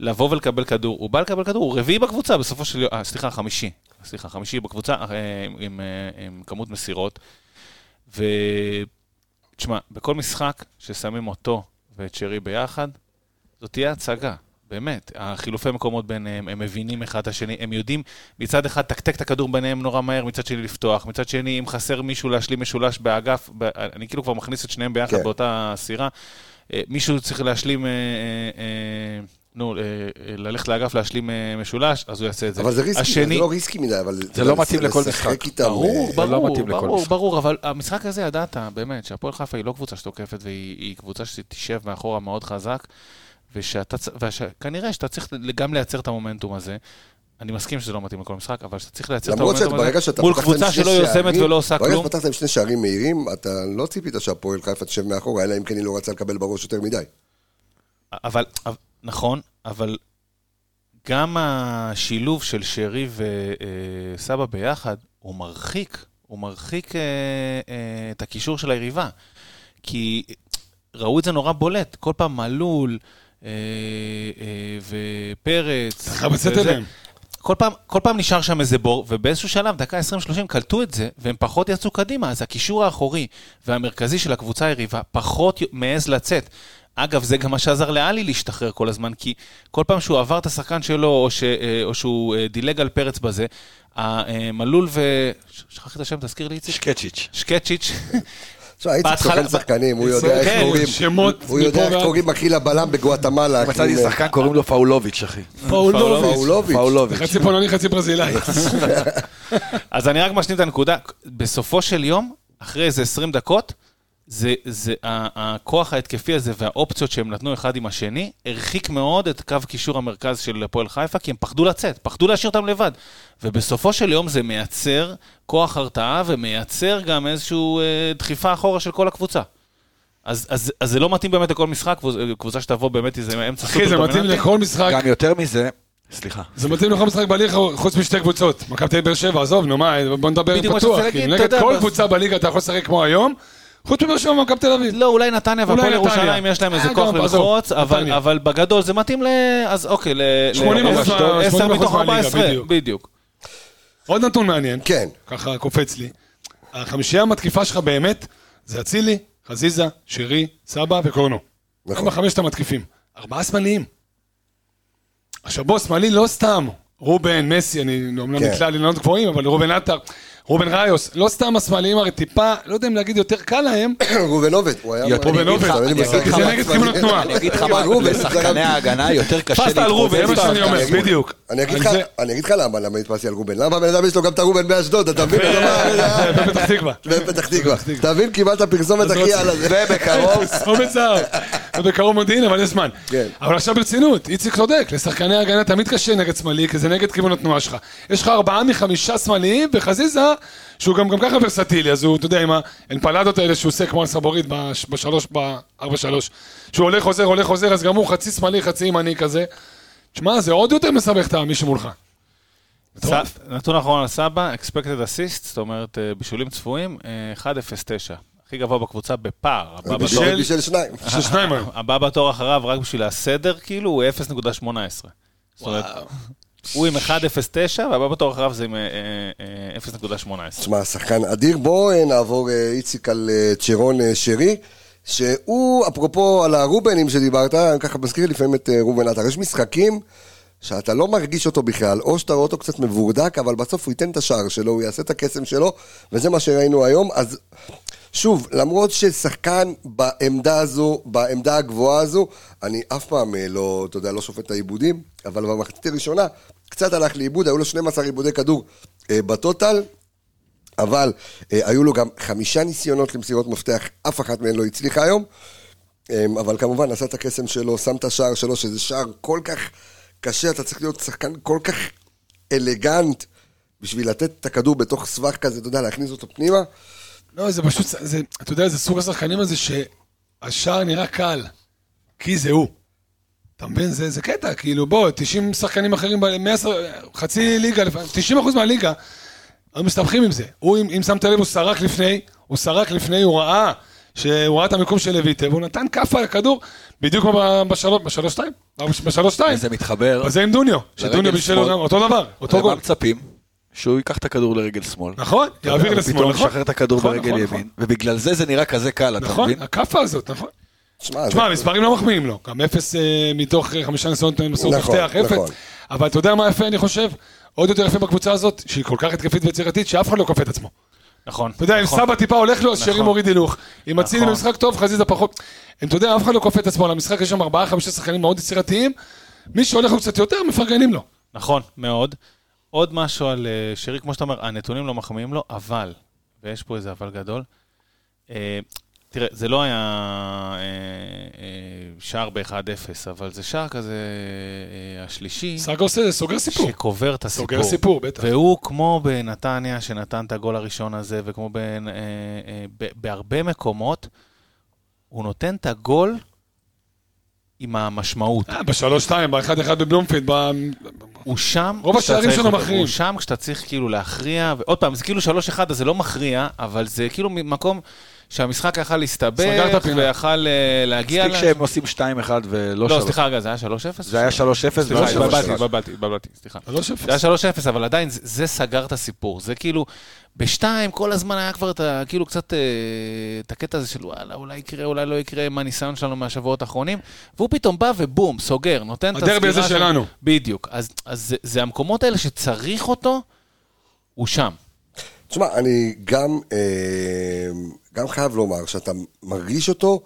לבוא ולקבל כדור. הוא בא לקבל כדור, הוא רביעי בקבוצה בסופו של יום, אה, סליחה, חמישי. סליחה, חמישי בקבוצה אה, עם, עם, אה, עם כמות מסירות. ותשמע, בכל משחק ששמים אותו ואת שרי ביחד, זאת תהיה הצגה. באמת, החילופי מקומות ביניהם, הם מבינים אחד את השני, הם יודעים מצד אחד תקתק את הכדור ביניהם נורא מהר, מצד שני לפתוח, מצד שני אם חסר מישהו להשלים משולש באגף, ב- אני כאילו כבר מכניס את שניהם ביחד כן. באותה סירה, אה, מישהו צריך להשלים, אה, אה, אה, נו, אה, אה, ללכת לאגף להשלים אה, משולש, אז הוא יעשה את זה. אבל זה ריסקי, השני, זה לא ריסקי מדי, אבל... זה לא מתאים לכל משחק. איתם, ברור, זה לא ברור, מתאים לכל ברור, משחק. ברור, אבל המשחק הזה ידעת, באמת, שהפועל חיפה היא לא קבוצה שתוקפת, והיא היא קבוצה שתשב מאחורה מאוד חזק, וכנראה שאתה צריך גם לייצר את המומנטום הזה. אני מסכים שזה לא מתאים לכל משחק, אבל שאתה צריך לייצר את המומנטום הזה שאתה מול קבוצה שלא יוזמת ולא עושה ברגע כלום. שפתחת עם שני שערים מהירים, אתה לא ציפית שהפועל חיפה תשב מאחורה, אלא אם כן היא לא רצה לקבל בראש יותר מדי. אבל, אבל- נכון, אבל גם השילוב של שרי וסבא ביחד, הוא מרחיק, הוא מרחיק אה, אה, את הקישור של היריבה. כי ראו את זה נורא בולט, כל פעם מלול אה, אה, ופרץ. כל פעם, כל פעם נשאר שם איזה בור, ובאיזשהו שלב, דקה 20-30, קלטו את זה, והם פחות יצאו קדימה, אז הקישור האחורי והמרכזי של הקבוצה היריבה פחות מעז לצאת. אגב, זה גם מה שעזר לאלי להשתחרר כל הזמן, כי כל פעם שהוא עבר את השחקן שלו, או, ש, אה, או שהוא אה, דילג על פרץ בזה, המלול ו... ש- שכחתי את השם, תזכיר לי איציק. שקצ'יץ'. שקצ'יץ', תשמע, איציק סוכן שחקנים, הוא יודע איך כן, קוראים, שמות הוא יודע איך קוראים אחי לבלם בגואטמלה. מצאתי שחקן, קוראים לו פאולוביץ', אחי. פאולוביץ'. פאולוביץ'. פאולוביץ'. חצי פולני, חצי ברזילאי. אז אני רק משלים את הנקודה. בסופו של יום, אחרי איזה 20 דקות, זה, זה, ה- הכוח ההתקפי הזה והאופציות שהם נתנו אחד עם השני, הרחיק מאוד את קו קישור המרכז של הפועל חיפה, כי הם פחדו לצאת, פחדו להשאיר אותם לבד. ובסופו של יום זה מייצר כוח הרתעה ומייצר גם איזושהי אה, דחיפה אחורה של כל הקבוצה. אז, אז, אז זה לא מתאים באמת לכל משחק, קבוצה- שתבוא באמת איזה אמצע אחי, זה מתאים לכל משחק. גם יותר מזה, סליחה. זה מתאים לכל משחק בליגה חוץ משתי קבוצות. מכבי תל אביב באר שבע, עזוב, נו מה, בוא נדבר בדיוק מה פתוח. נגד אתה יודע, כל קבוצה בליגה אתה יכול לשחק כמו היום, חוץ מבאר שבע ומכבי תל אביב. לא, אולי נתניה אולי והפועל. ירושלים יש להם איזה אה, כוח גם, ללחוץ, אבל, בגדול זה מתאים ל... אז אוקיי, ל... 80 ל- אחוז מה- 10 80 מתוך אחוז מהליגה, 14, בדיוק. עוד נתון מעניין. כן. ככה קופץ לי. החמישייה המתקיפה שלך באמת, זה אצילי, חזיזה, שרי, סבא וקורנו. נכון. הם החמשת המתקיפים. ארבעה שמאליים. עכשיו בוא, שמאלי לא סתם. רובן, מסי, אני אומנם כן. נקלע לאילנות גבוהים, אבל רובן עטר, רובן ראיוס, לא סתם השמאליים הרי טיפה, לא יודע אם להגיד יותר קל להם, ראובן עובד, הוא היה... ראובן עובד, זה נגד. כיוון התנועה. אני אגיד לך מה, רובן, לשחקני. ההגנה יותר קשה תפסת על רובן, זה מה להתמודד. שאני אומר, אני אגיד- בדיוק. אני אגיד לך, למה, למה התפסתי על רובן. למה הבן אדם יש לו גם את הרובן באשדוד, אתה מבין? בפתח תקווה. בפתח תקווה. אתה מבין? קיבלת פרסומת הכי לא- על הזה. ובקרוב. ובקרוב מודיעין, אבל יש זמן. כן. אבל עכשיו ברצינות, איציק צודק, לשחקני ההגנה תמיד קשה נגד שמאלי, כי זה נגד כיוון התנועה שלך. יש לך ארבעה מחמישה שמאליים, וחזיזה, שהוא גם גם ככה ורסטילי, אז הוא, אתה יודע, עם האנפלדות האלה שהוא עושה כמו הסבורית בש- בשלוש, בארבע שלוש. שהוא הולך חוזר, הולך חוזר, אז גם הוא חצי שמאלי, חצי ימני כזה. תשמע, זה עוד יותר מסבך את מי שמולך. נתון אחרון על סבא, expected assist, זאת אומרת אה, בישולים צפויים, אה, 1.09. הכי גבוה בקבוצה בפער. בשביל בשביל שניים. לו שניים היום. הבא בתור אחריו, רק בשביל הסדר, כאילו, הוא 0.18. הוא עם 1.09, והבא בתור אחריו זה עם אה, אה, אה, 0.18. תשמע, שחקן אדיר. בואו אה, נעבור, איציק, על צ'רון שרי, שהוא, אפרופו על הרובנים שדיברת, ככה מזכיר לפעמים את רובן עטר. יש משחקים שאתה לא מרגיש אותו בכלל, או שאתה רואה אותו קצת מבורדק, אבל בסוף הוא ייתן את השער שלו, הוא יעשה את הקסם שלו, וזה מה שראינו היום. אז שוב, למרות ששחקן בעמדה הזו, בעמדה הגבוהה הזו, אני אף פעם אה, לא, אתה יודע, לא שופט את העיבודים, אבל במחצית הראשונה קצת הלך לאיבוד, היו לו 12 עיבודי כדור אה, בטוטל. אבל אה, היו לו גם חמישה ניסיונות למסירות מפתח, אף אחת מהן לא הצליחה היום. אה, אבל כמובן, עשה את הקסם שלו, שם את השער שלו, שזה שער כל כך קשה, אתה צריך להיות שחקן כל כך אלגנט בשביל לתת את הכדור בתוך סבך כזה, אתה יודע, להכניס אותו פנימה. לא, זה פשוט, זה, אתה יודע, זה סוג השחקנים הזה שהשער נראה קל, כי זה הוא. אתה מבין? זה, זה קטע, כאילו, בוא, 90 שחקנים אחרים, ב- 110, חצי ליגה, לפעמים, 90 אחוז מהליגה, היו מסתבכים עם זה. הוא, אם, אם שמת לב, הוא סרק לפני, הוא סרק לפני, הוא ראה, שהוא ראה את המיקום של לויטה, והוא נתן כאפה על הכדור, בדיוק כמו בשלוש, בשלוש שתיים? בשלוש שתיים. וזה מתחבר. וזה עם דוניו, שדוניו בישל. גם, אותו דבר, אותו גול. מצפים? שהוא ייקח את הכדור לרגל שמאל. נכון, יעביר לשמאל, נכון. ופתאום משחרר את הכדור נכון, ברגל נכון, ימין. ובגלל זה זה נראה כזה קל, אתה נכון, מבין? הכאפה הזאת, נכון. תשמע, המספרים לא מחמיאים לו. גם אפס אה, מתוך אה, חמישה ניסיונות מסורת נכון, מפתח, אפס. נכון. אבל אתה יודע מה יפה, אני חושב? עוד יותר יפה בקבוצה הזאת, שהיא כל כך התקפית ויצירתית, שאף אחד לא כופה את עצמו. נכון. אתה יודע, אם נכון. סבא טיפה הולך לו, אז שרי נכון. מוריד הילוך. אם אצילי נכון. במשחק טוב, חזיזה פחות. אם אתה יודע, אף אחד לא כופה את עצמו למשחק, יש שם ארבעה, חמישה שחקנים מאוד יצירתיים. מי שהולך לו קצת יותר, מפרגנים לו. נכון, מאוד. עוד משהו על אה, שרי, כמו שאתה אומר, הנתונים לא מחמיאים לו, אבל, ויש פה איזה אבל גדול, אה, תראה, זה לא היה אה, שער ב-1-0, אבל זה שער כזה השלישי, סאגה עושה, סוגר סיפור. שקובר את הסיפור. סוגר סיפור, בטח. והוא כמו בנתניה, שנתן את הגול הראשון הזה, וכמו ב, ב, בהרבה מקומות, הוא נותן את הגול עם המשמעות. בשלוש שתיים, באחד אחד בבלומפילד, הוא שם, רוב השערים שלו. מכריעים. הוא שם כשאתה צריך כאילו להכריע, ועוד פעם, זה כאילו 3-1, אז זה לא מכריע, אבל זה כאילו מקום שהמשחק יכל להסתבך. ויכל אה, להגיע... מספיק שהם עושים 2-1 ולא 3. לא, סליחה, רגע, זה היה 3-0? זה היה 3-0 סליחה, ולא התבלבלתי, 3-1. התבלבלתי, התבלבלתי, סליחה. זה היה 3-0, אבל עדיין זה, סגר את הסיפור. זה כאילו, בשתיים כל הזמן היה כבר את ה... כאילו קצת אה, את הקטע הזה של וואלה, אולי יקרה, אולי לא יקרה, עם הניסיון שלנו מהשבועות האחרונים, והוא פתאום בא ובום, סוגר, נותן את הדרבי הזה של- שלנו. בדיוק. אז, אז זה, זה המקומות האלה שצריך אותו, הוא שם. תשמע, אני גם, אה, גם חייב לומר שאתה מרגיש אותו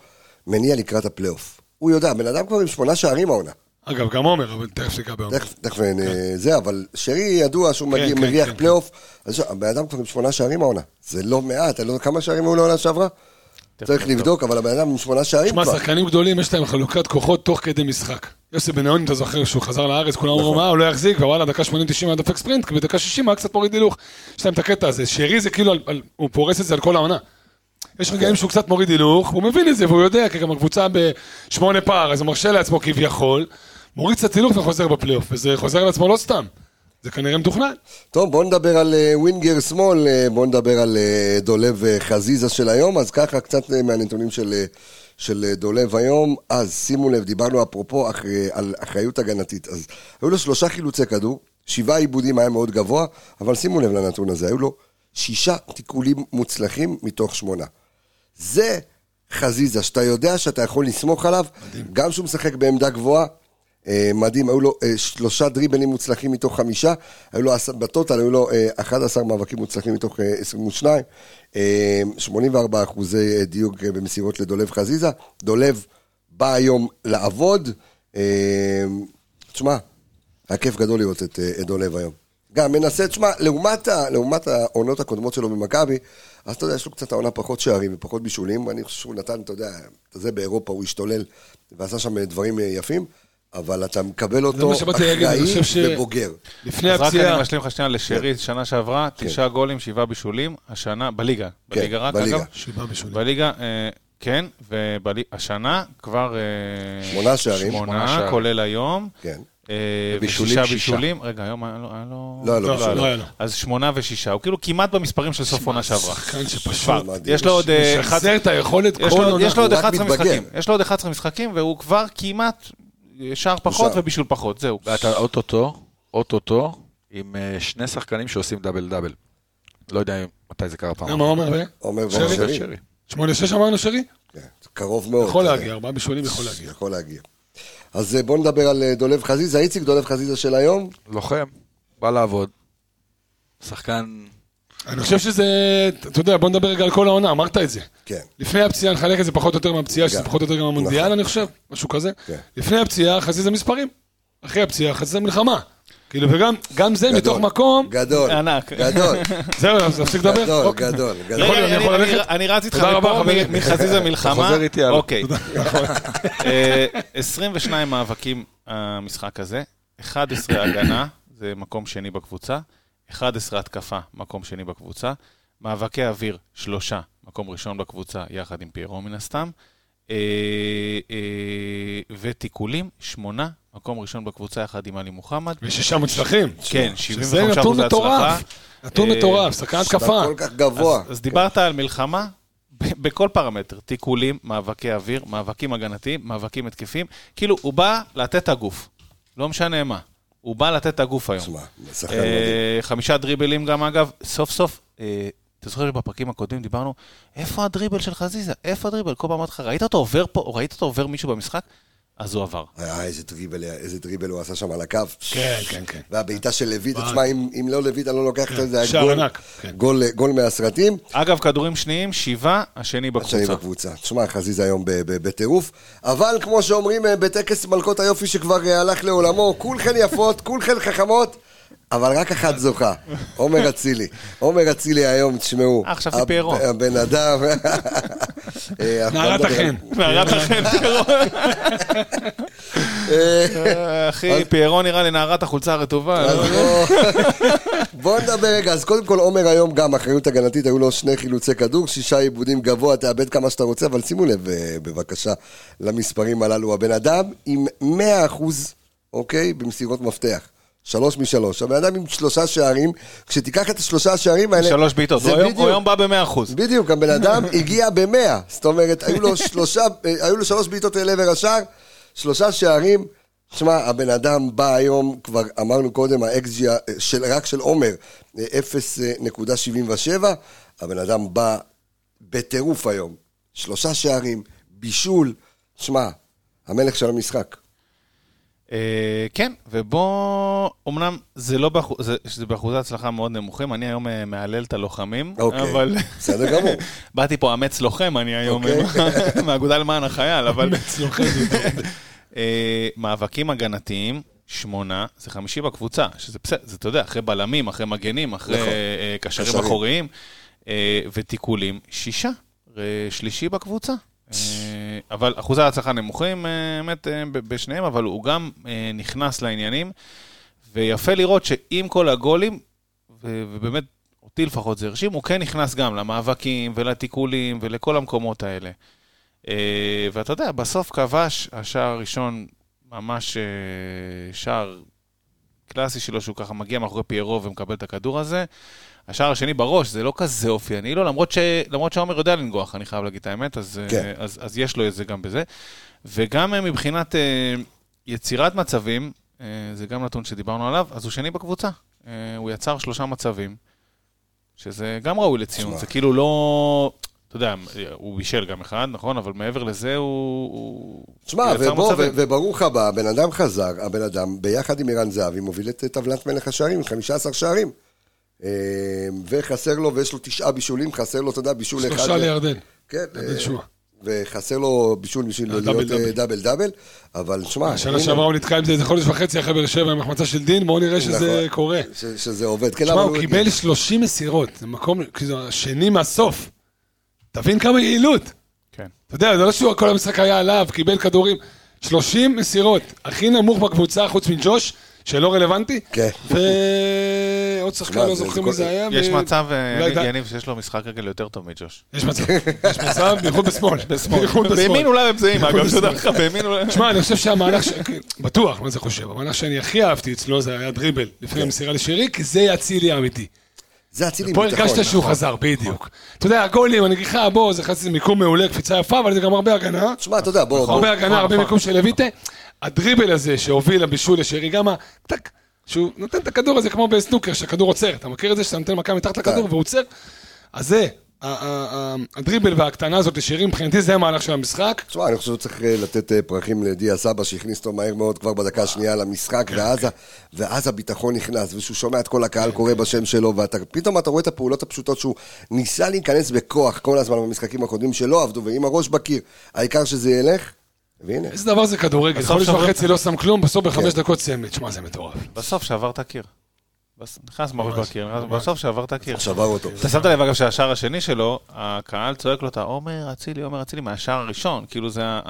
מניע לקראת הפלייאוף. הוא יודע, בן אדם כבר עם שמונה שערים העונה. אגב, גם עומר, אבל תכף ניגע בעומר. תכף, תכף אה, זה, אבל שרי ידוע שהוא מגיע, כן, מריח כן, פלייאוף. אז הבן אדם כבר עם שמונה שערים העונה. זה לא מעט, אתה לא יודע כמה שערים היו לעונה שעברה? צריך לבדוק, אבל הבן אדם עם שמונה שערים שמע, כבר. שחקנים גדולים, יש להם חלוקת כוחות תוך כדי משחק. יוסי בניון, אתה זוכר שהוא חזר לארץ, כולם אמרו, מה, הוא לא יחזיק, ווואלה, דקה 80-90 היה דופק ספרינט, כי בדקה 60 היה קצת מוריד הילוך. יש להם את הקטע הזה, שרי זה כאילו, הוא פורס את זה על כל העונה. יש רגעים שהוא קצת מוריד הילוך, הוא מבין את זה, והוא יודע, כי גם הקבוצה בשמונה פער, אז הוא מרשה לעצמו כביכול, מוריד קצת הילוך וחוזר בפלייאוף, וזה חוזר על עצמו לא סתם. זה כנראה מתוכנן. טוב, בואו נדבר על אה, ווינגר שמאל, אה, בואו נדבר על אה, דולב חזיזה של היום, אז ככה קצת מהנתונים של, של דולב היום. אז שימו לב, דיברנו אפרופו אח, אה, על אחריות הגנתית. אז היו לו שלושה חילוצי כדור, שבעה עיבודים היה מאוד גבוה, אבל שימו לב לנתון הזה, היו לו שישה תיקולים מוצלחים מתוך שמונה. זה חזיזה, שאתה יודע שאתה יכול לסמוך עליו, גם שהוא משחק בעמדה גבוהה. אה, מדהים, היו לו אה, שלושה דריבלים מוצלחים מתוך חמישה, היו לו, בטוטל היו לו אה, 11 מאבקים מוצלחים מתוך אה, 22, אה, 84 אחוזי אה, דיוק אה, במסירות לדולב חזיזה. דולב בא היום לעבוד, אה, תשמע, היה כיף גדול לראות את, אה, דולב היום. גם מנסה, תשמע, לעומת, לעומת העונות הקודמות שלו במכבי, אז אתה יודע, יש לו קצת העונה פחות שערים ופחות בישולים, ואני חושב שהוא נתן, אתה יודע, זה באירופה, הוא השתולל ועשה שם דברים אה, יפים, אבל אתה מקבל אותו אחראי ובוגר. לפני אז רק הפציעה, אני משלים לך שנייה לשרי, שנה שעברה, תשעה גולים, שבעה בישולים, השנה, בליגה, כן, בליגה רק, בליגה. אגב, שבעה בשולים. בליגה, אה, כן, והשנה כבר... אה, שמונה שערים. שמונה שמונה, שערים. כולל היום. כן. אה, ושישה שישה. בישולים. רגע, היום היה לו... לא, לא, לא, לא. אז שמונה ושישה, הוא כאילו כמעט במספרים של סוף עונה שעברה. שחקן שפשוט... יש לו עוד... אה, משחזר את היכולת יש כל עונה. יש לו עוד הוא רק 11 מתבגר. משחקים, יש לו עוד 11 משחקים, והוא כבר כמעט שער פחות שער. ובישול פחות, זהו. ואתה אוטוטו, אוטוטו, עם אה, שני שחקנים שעושים דאבל דאבל. לא יודע מתי זה קרה פעם. למה עומר ו... עומר שרי? ושרי. שרי. שמונה שש אמרנו שרי? כן, קרוב מאוד. יכול. להגיע, ארבעה בשולים יכול להגיע. יכול להגיע. אז אה, בואו נדבר על אה, דולב חזיזה. איציק, דולב חזיזה של היום. לוחם, בא לעבוד. שחקן... אני חושב שזה, אתה יודע, בוא נדבר רגע על כל העונה, אמרת את זה. כן. לפני הפציעה, נחלק את זה פחות או יותר מהפציעה, שזה גם. פחות או יותר גם המונדיאל, נכון. אני חושב, משהו כזה. כן. לפני הפציעה, חזיזה מספרים. אחרי הפציעה, חזיזה מלחמה. כאילו, וגם גם זה גדול. מתוך מקום, גדול. ענק. גדול. זהו, אז תפסיק לדבר. גדול, אוקיי. גדול, גדול. יכול- רגע, אני יכול ללכת? אני רץ איתך מפה, מחזיזה מלחמה. חוזר איתי, הלאה. אוקיי. אה, 22 מאבקים המשחק הזה, 11 הגנה, זה מקום שני בקבוצה, 11 התקפה, מקום שני בקבוצה, מאבקי אוויר, שלושה, מקום ראשון בקבוצה, יחד עם פיירו מן הסתם, אה, אה, ותיקולים, שמונה, מקום ראשון בקבוצה, יחד עם עלי מוחמד. ושישה מוצלחים. כן, שזה 75% נתון הצלחה. מטורף. נתון אה, מטורף, שחקן התקפה. כל כך גבוה. אז, אז דיברת על מלחמה בכל פרמטר, תיקולים, מאבקי אוויר, מאבקים הגנתיים, מאבקים התקפיים, כאילו הוא בא לתת הגוף, לא משנה מה, הוא בא לתת את הגוף היום. תשמע, שחקן מדהים. אה, חמישה דריבלים גם אגב, סוף סוף, אה, אתה זוכר שבפרקים הקודמים דיברנו, איפה הדריבל של חזיזה? איפה הדריבל? כל פעם אמרתי לך, ראית אותו עובר פה, ראית אותו עובר מישהו במשחק? אז הוא עבר. אה, איזה דריבל, איזה דריבל הוא עשה שם על הקו. כן, כן, כן. והבעיטה של לויט, וואי. תשמע, אם אם לא לויט, אני לא לוקח את זה, זה היה שער גול- ענק, כן. גול- גול מהסרטים. אגב, כדורים שניים, שבעה, השני השני בקבוצה. בקבוצה. תשמע, חזיזה היום בטירוף. אבל כמו שאומרים אה, בטקס מלכות היופי שכבר אה, הלך לעולמו, כולכן יפות, כולכן חכמות, אבל רק אחת זוכה, עומר אצילי. עומר אצילי היום, תשמעו. אה, חשבתי הב- פיירו. הבן אדם... אה, נערת לא החן. נערת החן פיירו. אה, אחי, פיירו נראה לי נערת החולצה הרטובה. אז בוא- בוא נדבר רגע, אז קודם כל עומר היום גם אחריות הגנתית, היו לו שני חילוצי כדור, שישה עיבודים גבוה, תאבד כמה שאתה רוצה, אבל שימו לב אה, בבקשה למספרים הללו. הבן אדם עם 100 אחוז, אוקיי, במסירות מפתח. שלוש משלוש. הבן אדם עם שלושה שערים, כשתיקח את השלושה השערים האלה... שלוש בעיטות. הוא היום- בדיוק- הוא היום בא ב-100%. בדיוק, הבן אדם הגיע במאה. זאת אומרת, היו לו שלושה, היו לו שלוש בעיטות אל עבר השער, שלושה שערים. שמע, הבן אדם בא היום, כבר אמרנו קודם, האקסג'י של, רק של עומר, אה, 0.77. הבן אדם בא בטירוף היום. שלושה שערים, בישול. שמע, המלך של המשחק. אה, כן, ובוא, אמנם זה לא באחוז, זה, זה באחוזי הצלחה מאוד נמוכים, אני היום אה, מהלל את הלוחמים, אוקיי, אבל... בסדר גמור. באתי פה אמץ לוחם, אני היום אוקיי. עם- מהאגודה למען החייל, אבל... אמץ לוחם. אה, מאבקים הגנתיים, שמונה, זה חמישי בקבוצה, שזה בסדר, זה אתה יודע, אחרי בלמים, אחרי מגנים, אחרי. אה, קשרים. אחוריים, אה, ותיקולים, שישה, אה, שלישי בקבוצה. אבל אחוזי ההצלחה נמוכים, אה, באמת, אה, בשניהם, אבל הוא גם אה, נכנס לעניינים, ויפה לראות שעם כל הגולים, ובאמת, אותי לפחות זה הרשים, הוא כן נכנס גם למאבקים ולתיקולים ולכל המקומות האלה. ואתה יודע, בסוף כבש, השער הראשון ממש שער קלאסי שלו, שהוא ככה מגיע מאחורי פיירו ומקבל את הכדור הזה. השער השני בראש, זה לא כזה אופייני לו, למרות, ש... למרות שעומר יודע לנגוח, אני חייב להגיד את האמת, אז, כן. כן. אז, אז יש לו את זה גם בזה. וגם אה, מבחינת אה, יצירת מצבים, אה, זה גם נתון שדיברנו עליו, אז הוא שני בקבוצה. אה, הוא יצר שלושה מצבים, שזה גם ראוי לציון. זה כאילו לא... אתה יודע, הוא בישל גם אחד, נכון? אבל מעבר לזה הוא... תשמע, ובוא, ו-. וברוך הבא, הבן אדם חזר, הבן אדם, ביחד עם ערן זהבי, מוביל את טבלת מלך השערים, עם 15 שערים. אה, וחסר לו, ויש לו תשעה בישולים, חסר לו, אתה יודע, בישול אחד. שלושה לירדן. כן, אה. וחסר לו בישול בשביל אה, להיות דאבל, אה, דאבל. דאבל אבל תשמע, השנה שעברה הוא נתקע עם זה איזה חודש וחצי אחרי באר שבע עם החמצה של דין, בואו נראה שזה נכון. קורה. שזה עובד. כן, אבל הוא קיבל 30 מסירות, זה מקום, כאילו, השני מהסוף. תבין כמה יעילות. כן. אתה יודע, זה לא שהוא כל המשחק היה עליו, קיבל כדורים. 30 מסירות, הכי נמוך בקבוצה, חוץ מג'וש, שלא רלוונטי. כן. ועוד שמע, שחקן, לא זה- זוכר זה מי זה היה. יש מצב, אה, יניב, שיש לו משחק רגל יותר טוב מג'וש. יש מצב, יש מצב, בייחוד בשמאל. בשמאל. בימין אולי הם זהים, אגב, שתדע לך, בימין אולי... תשמע, אני חושב שהמהלך, ש- בטוח, מה זה חושב, המהלך שאני הכי אהבתי אצלו זה היה דריבל לפני המסירה לשירי, כי זה אצילי האמיתי. זה אצילי פה ביטחון. הרגשת שהוא חזר, בדיוק. אתה יודע, הגולים, אני אגיד לך, בוא, זה חצי מיקום מעולה, קפיצה יפה, אבל זה גם הרבה הגנה. תשמע, אתה יודע, בוא, בוא, הרבה הגנה, הרבה מיקום של לויטה. הדריבל הזה שהוביל לבישול לשרי, גם הטק, שהוא נותן את הכדור הזה כמו בסנוקר, שהכדור עוצר. אתה מכיר את זה שאתה נותן מכה מתחת לכדור והוא עוצר? אז זה, הדריבל והקטנה הזאת לשירי, מבחינתי זה המהלך של המשחק. תשמע, אני חושב שצריך אה, לתת אה, פרחים לדיה סבא, שהכניס אותו מהר מאוד כבר בדקה השנייה למשחק, ואז הביטחון נכנס, ושהוא שומע את כל הקהל קורא בשם שלו, ופתאום אתה רואה את הפעולות הפשוטות שהוא ניסה להיכנס בכוח כל הזמן במשחקים הקודמים שלא עבדו, ועם הראש בקיר, העיקר שזה ילך, והנה. איזה דבר זה כדורגל, חודש וחצי לא שם כלום, בסוף בחמש כן. דקות סמל. תשמע, זה מטורף. בסוף שבר את הקיר. נכנס ממש בקיר, בסוף שבר את הקיר. שבר אותו. אתה שמת לב אגב שהשער השני שלו, הקהל צועק לו את העומר אצילי, עומר אצילי, מהשער הראשון, כאילו זה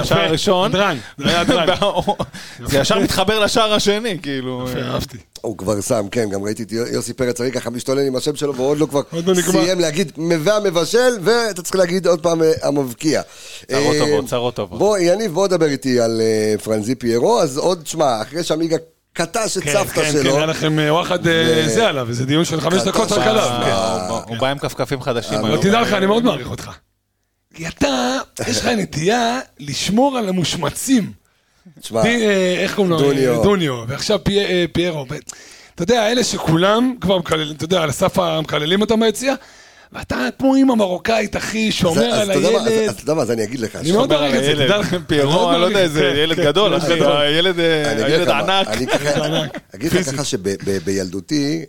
השער הראשון, הדרן, זה ישר מתחבר לשער השני, כאילו. אהבתי. הוא כבר שם, כן, גם ראיתי את יוסי פרץ הרי ככה משתולל עם השם שלו, ועוד לא כבר עוד לא. סיים להגיד והמבשל, ואתה צריך להגיד עוד פעם אה, המבקיע. צרות אה, טובות, צרות טובות. בוא, יניב, בוא דבר איתי על אה, פרנזי פיירו, אז עוד, שמע, אחרי שעמיגה קטש את כן, סבתא כן, שלו, כן, היה לכם אה, וואחד אה, זה עליו, איזה דיון של חמש דקות רק. עליו. כן. הוא- בא עם כפכפים חדשים אבל היום. תדע לך, אני מאוד מעריך אותך. כי אתה, יש לך נטייה לשמור על המושמצים. תשמע, אה, איך קוראים לו? דוניו. דוניו, ועכשיו פי- פיירו. אתה יודע, אלה שכולם כבר מקללים, אתה יודע, על הסף המקללים אותם ביציע, ואתה כמו אימא מרוקאית, אחי, שומר על הילד. אז אתה יודע מה, אז אני אגיד לך. אני מאוד מעריך את זה, הילד. תדע. מאוד פיירו, אני לא יודע, איזה ילד גדול, ילד גדול. הילד אה, ענק. אני. אגיד לך ככה שבילדותי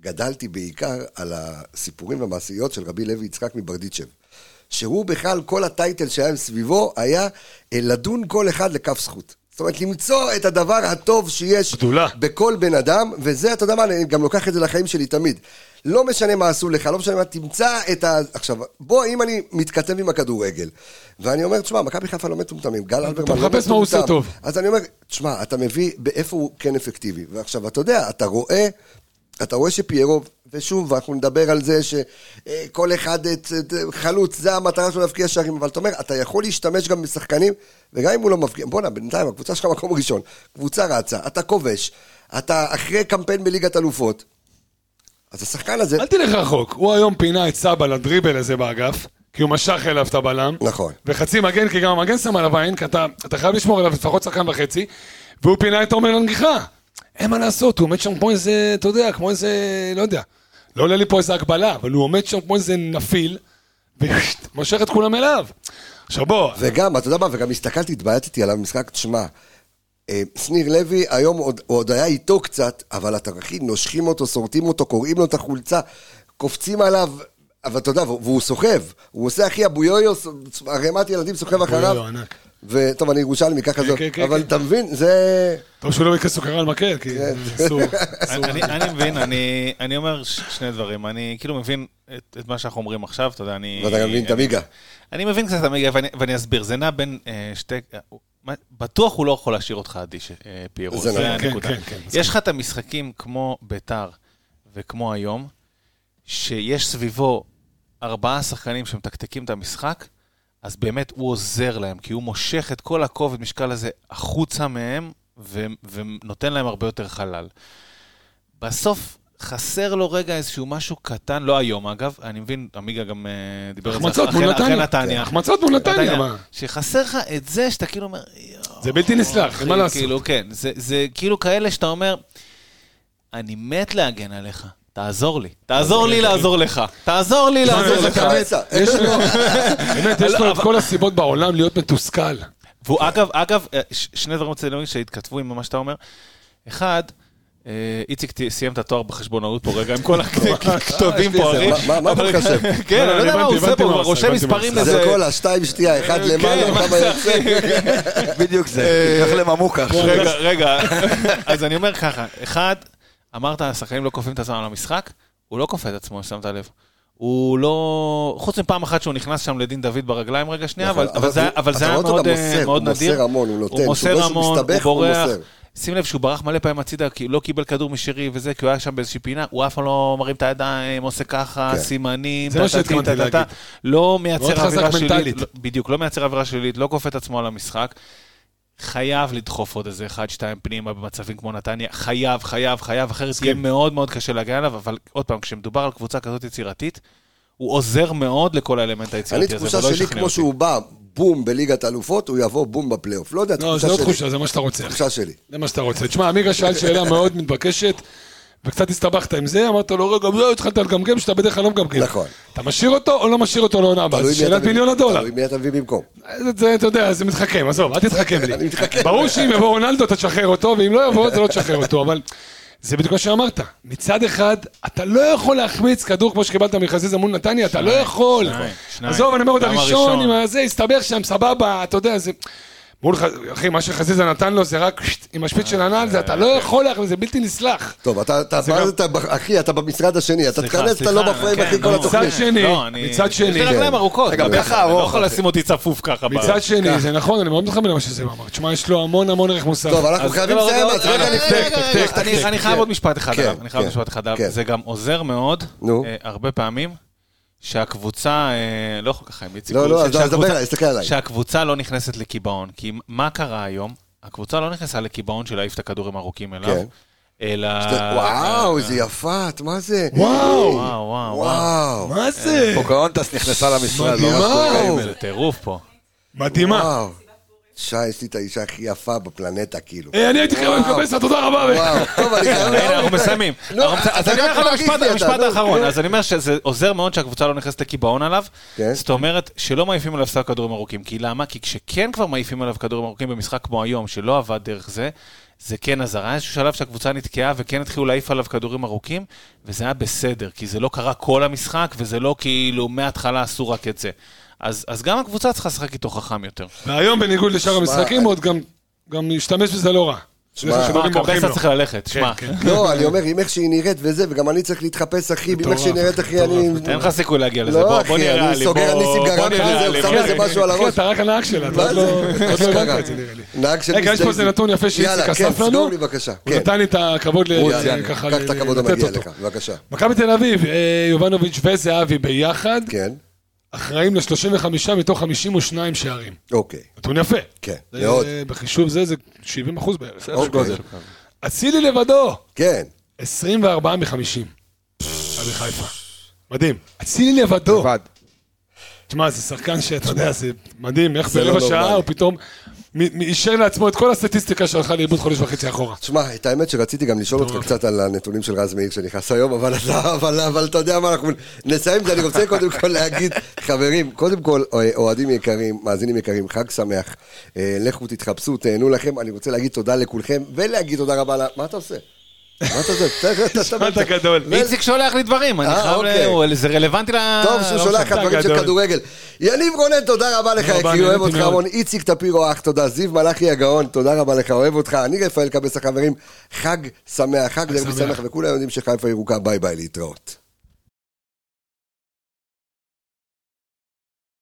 גדלתי בעיקר על הסיפורים והמעשיות של רבי לוי יצחק מברדיצ'ב. שהוא בכלל, כל הטייטל שהיה סביבו היה אה, לדון כל אחד לכף זכות. זאת אומרת, למצוא את הדבר הטוב שיש גדולה. בכל בן אדם, וזה, אתה יודע מה, אני גם לוקח את זה לחיים שלי תמיד. לא משנה מה עשו לך, לא משנה מה, תמצא את ה... עכשיו, בוא, אם אני מתכתב עם הכדורגל, ואני אומר, תשמע, מכבי חיפה לא מטומטמים, גל אלברמן לא מחפש מה הוא עושה מטומטם. טוב. אז אני אומר, תשמע, אתה מביא באיפה הוא כן אפקטיבי. ועכשיו, אתה יודע, אתה רואה, אתה רואה שפיירו, ושוב, אנחנו נדבר על זה שכל אחד את- את- חלוץ, זה המטרה שלו להבקיע שערים, אבל אתה אומר, אתה יכול להשתמש גם בשחקנים, וגם אם הוא לא מבקיע, בואנה, בינתיים הקבוצה שלך מקום ראשון, קבוצה רצה, אתה כובש, אתה אחרי קמפיין בליגת אלופות, אז השחקן הזה, אל תלך רחוק, הוא היום פינה את סבא לדריבל הזה באגף, כי הוא משך אליו את הבלם. נכון. וחצי מגן, כי גם המגן שם עליו עין, כי אתה, אתה חייב לשמור עליו לפחות שחקן וחצי, והוא פינה את עומר לנגיחה. אין מה לעשות, הוא עומד שם כמו איזה, אתה יודע, כמו איזה, לא יודע. לא עולה לי פה איזה הגבלה, אבל הוא עומד שם כמו איזה נפיל, ומושך את כולם אליו. עכשיו בוא, וגם, אתה יודע מה, וגם הסתכלתי, התבייתתי עליו במשחק, תשמע, אה, שניר לוי, היום עוד, עוד היה איתו קצת, אבל אתה אחי, נושכים אותו, שורטים אותו, קורעים לו את החולצה, קופצים עליו, אבל אתה יודע, והוא סוחב, הוא עושה אחי אבו יויו, ערימת ילדים סוחב אחריו. וטוב, אני ירושלמי, ככה כן, זה, כן, כן, אבל. אתה מבין, זה... טוב שהוא לא ביקש סוכר על מקל, כי אסור. אני- מבין, אני- אומר שני דברים. אני כאילו מבין את מה שאנחנו אומרים עכשיו, אתה יודע, אני... ואתה גם מבין את המיגה. אני מבין קצת את המיגה, ואני- אסביר. זה נע בין אה, שתי... בטוח הוא לא יכול להשאיר אותך אדיש, אה, פיירו. זה נכון. הנקודה. יש לך את המשחקים כמו ביתר וכמו היום, שיש סביבו ארבעה שחקנים שמתקתקים את המשחק, אז באמת הוא עוזר להם, כי הוא מושך את כל הכובד משקל הזה החוצה מהם, ו- ונותן להם הרבה יותר חלל. בסוף חסר לו רגע איזשהו משהו קטן, לא היום אגב, אני מבין, עמיגה גם אה, דיבר על זה אחרי- נתניה. החמצות מול נתניה, מה? שחסר לך את זה שאתה כאילו אומר, זה בלתי נסלח, מה לעשות? כאילו, כן, זה, זה כאילו כאלה שאתה אומר, אני מת להגן עליך, תעזור לי. תעזור לי לעזור לך. תעזור לי לעזור לך. יש לו, באמת, יש לו את כל הסיבות בעולם להיות מתוסכל. והוא אגב, אגב, אה, שני דברים להגיד שהתכתבו עם מה שאתה אומר. אחד, אה, איציק סיים את התואר בחשבונאות פה רגע, עם כל הכתובים פה, אחי. מה- אתה מחשב? כן, אני לא יודע מה הוא עושה פה, הוא רושם מספרים עושה. זה. כל השתיים שתייה, אחד כן, למעלה, מה כמה יוצא. בדיוק זה, קח לממוקה. רגע, רגע, אז אני אומר ככה, אחד, אמרת, השחקנים לא כופים את עצמם על המשחק, הוא לא כופה את עצמו, שמת לב. הוא לא... חוץ מפעם אחת שהוא נכנס שם לדין דוד ברגליים רגע שנייה, נכון, אבל, אבל אבל, זה, הוא- אבל זה היה מאוד, אה, מוסר, מאוד הוא נדיר. מוסר המון, הוא נותן, הוא מוסר שהוא המון, הוא הוא בורח. מוסר. שים לב שהוא ברח מלא פעמים הצידה, כי לא קיבל כדור משרי וזה, כי הוא היה שם באיזושהי פינה, הוא אף פעם לא מרים את הידיים, עושה ככה, כן. סימנים, זה מה טה-טה-טה, שהתכוונתי. להגיד. לא מייצר אווירה שלילית. לא- בדיוק, לא מייצר אווירה שלילית, לא כופה את עצמו על המשחק. חייב לדחוף עוד איזה אחד, שתיים פנימה במצבים כמו נתניה, חייב, חייב, חייב, אחרת יהיה מאוד מאוד קשה להגיע אליו, אבל עוד פעם, כשמדובר על קבוצה כזאת יצירתית, הוא עוזר מאוד לכל האלמנט אני היצירתי הזה, תחושה ולא שלי, ישכנע כמו אותי. שהוא בא בום בליגת האלופות, הוא יבוא בום בפלייאוף. לא יודע, לא, תחושה זה לא שלי. תחושה, זה מה שאתה רוצה. תחושה שלי. זה מה שאתה רוצה. תשמע, עמיגה שאל שאלה מאוד מתבקשת, וקצת הסתבכת עם זה, אמרת לו, רגע, זהו, התחלת לגמגם, שאתה בדרך כלל לא מגמגם. נכון. אתה משאיר אותו או לא משאיר אותו לעונה הבאה? שאלת מיליון הדולר. תלוי מי אתה מביא במקום. זה- זה, אתה יודע, זה מתחכם, עזוב, אל תתחכם לי. אני מתחכם. ברור שאם יבוא רונלדו, אתה תשחרר אותו, ואם לא יבוא, אתה לא תשחרר אותו, אבל... זה בדיוק מה שאמרת. מצד אחד, אתה לא יכול להחמיץ כדור כמו שקיבלת מחזיזה מול נתניה, אתה לא יכול. שניים, שניים. עזוב, אני אומר עוד הראשון. עם הזה, הסתבך שם, סבבה, אתה יודע, זה... מול ח... אחי, מה שחזיזה נתן לו זה רק שט, עם השפיץ של הנעל, זה אתה לא יכול להחמיץ, זה בלתי נסלח. טוב, אתה, אתה, גם- אתה, אחי, אתה במשרד השני, אתה תיכנס, אתה לא סליחה, בפריים, כן, אחי, כל לא. התוכנית. מצד שני, לא, אני- מצד שני, יש לי רגליים ארוכות, גם אתה ככה לא ארוך, יכול אחי. לשים אותי צפוף ככה. מצד שני, זה נכון, אני מאוד מתחבר למה שזה אמר. תשמע, יש לו המון המון ערך מוסף. טוב, אנחנו חייבים לא, לסיים, רגע, אז רגע רגע, לפני. אני- אני חייב עוד משפט אחד כן, עליו, אני חייב כן, משפט אחד עליו. כן. זה גם עוזר מאוד. אה, הרבה פעמים, שהקבוצה, אה, לא יכול ככה עם איציק, לא, לא, אז דבר שהקבוצה- עליי, תסתכל עליי. שהקבוצה לא נכנסת לקיבעון, כי מה קרה היום? הקבוצה לא נכנסה לקיבעון של להעיף את הכדורים הארוכים אליו, כן. אלא... וואו, איזה יפת, מה זה? וואו, וואו, וואו. מה זה? פוקהונטס נכנסה למשרד, לא מדהימה. זה. טירוף פה. מדהימה. שי, יש לי את האישה הכי יפה בפלנטה, כאילו. אה, אני הייתי חייב לקבל תודה רבה. וואו, טוב, אני חייב... הנה, אנחנו מסיימים. לא, אנחנו- אז אתה אני אומר לך המשפט- נו, האחרון. נו. אז אני אומר שזה עוזר מאוד שהקבוצה לא נכנסת לקיבעון עליו. כן. זאת אומרת שלא מעיפים עליו סתם כדורים ארוכים. כי למה? כי כשכן כבר מעיפים עליו כדורים ארוכים במשחק כמו היום, שלא עבד דרך זה, זה כן עזר. היה איזשהו שלב שהקבוצה נתקעה וכן התחילו להעיף עליו כדורים ארוכים, וזה היה בסדר, כי זה לא קרה כל המשחק, וזה לא כאילו מההתחלה עשו רק את זה. אז, אז גם הקבוצה צריכה לשחק איתו חכם יותר. והיום, בניגוד לשאר המשחקים, עוד גם- גם להשתמש בזה לא רע. שמע, בורחים קבסה. צריך ללכת, שמע. כן. לא, אני אומר, עם איך שהיא נראית וזה, וגם אני צריך להתחפש, אחי, עם איך שהיא נראית, אחי, אני... אין לך סיכוי להגיע לזה. לא, בוא, בוא אחי, נראה אני לי. סוגר על בוא- ניסים בוא גרם נראה וזה, לי. שם כן, איזה משהו על הראש. אתה רק הנהג שלה, אתה לא לא הבנת את זה נראה לי. נהג של רגע, יש פה איזה. נתון יפה שאיציק יאללה, כן, אסף לנו. סגור לי בבקשה. הוא כן. נתן לי את הכבוד ככה לתת אותו. בבקשה. מכבי תל אביב, אה, יובנוביץ' וזהבי ביחד, כן, אחראים ל-35 מתוך 52 שערים. אוקיי. נתון יפה. כן, זה- מאוד. בחישוב זה, זה 70 אחוז בערך. אוקיי. גודל. אצילי לבדו, כן. 24 מ-50. מכבי חיפה. מדהים. אצילי לבדו. לבד. תשמע, זה שחקן שאתה יודע, זה מדהים, איך זה לא ברבע שעה. הוא פתאום אישר לעצמו את כל הסטטיסטיקה שהלכה לאיבוד חודש וחצי אחורה. תשמע, את האמת שרציתי גם לשאול אותך קצת על הנתונים של רז מאיר שנכנס היום, אבל אתה- אבל אבל אתה יודע מה, אנחנו נסיים את זה, אני רוצה קודם כל להגיד חברים, קודם כל, אה, אוהדים יקרים, מאזינים יקרים, חג שמח. אה, לכו תתחפשו, תהנו לכם. אני רוצה להגיד תודה לכולכם, ולהגיד תודה רבה ל... מה אתה עושה? מה אתה אתה- נשמעת גדול. איציק שולח לי דברים, אני אה, חייב, אוקיי. ל- זה רלוונטי ל... טוב שהוא לא שולח לך. דברים של. כדורגל. יניב רונן, תודה רבה לך, יקירי, אוהב אותך. המון. איציק טפירו, אח, תודה. זיו מלאכי הגאון, תודה רבה לך, אוהב אותך. אני רפאל קבס החברים, חג שמח, חג דרבי שמח. שמח, וכולם יודעים שחיפה ירוקה, ביי ביי, להתראות.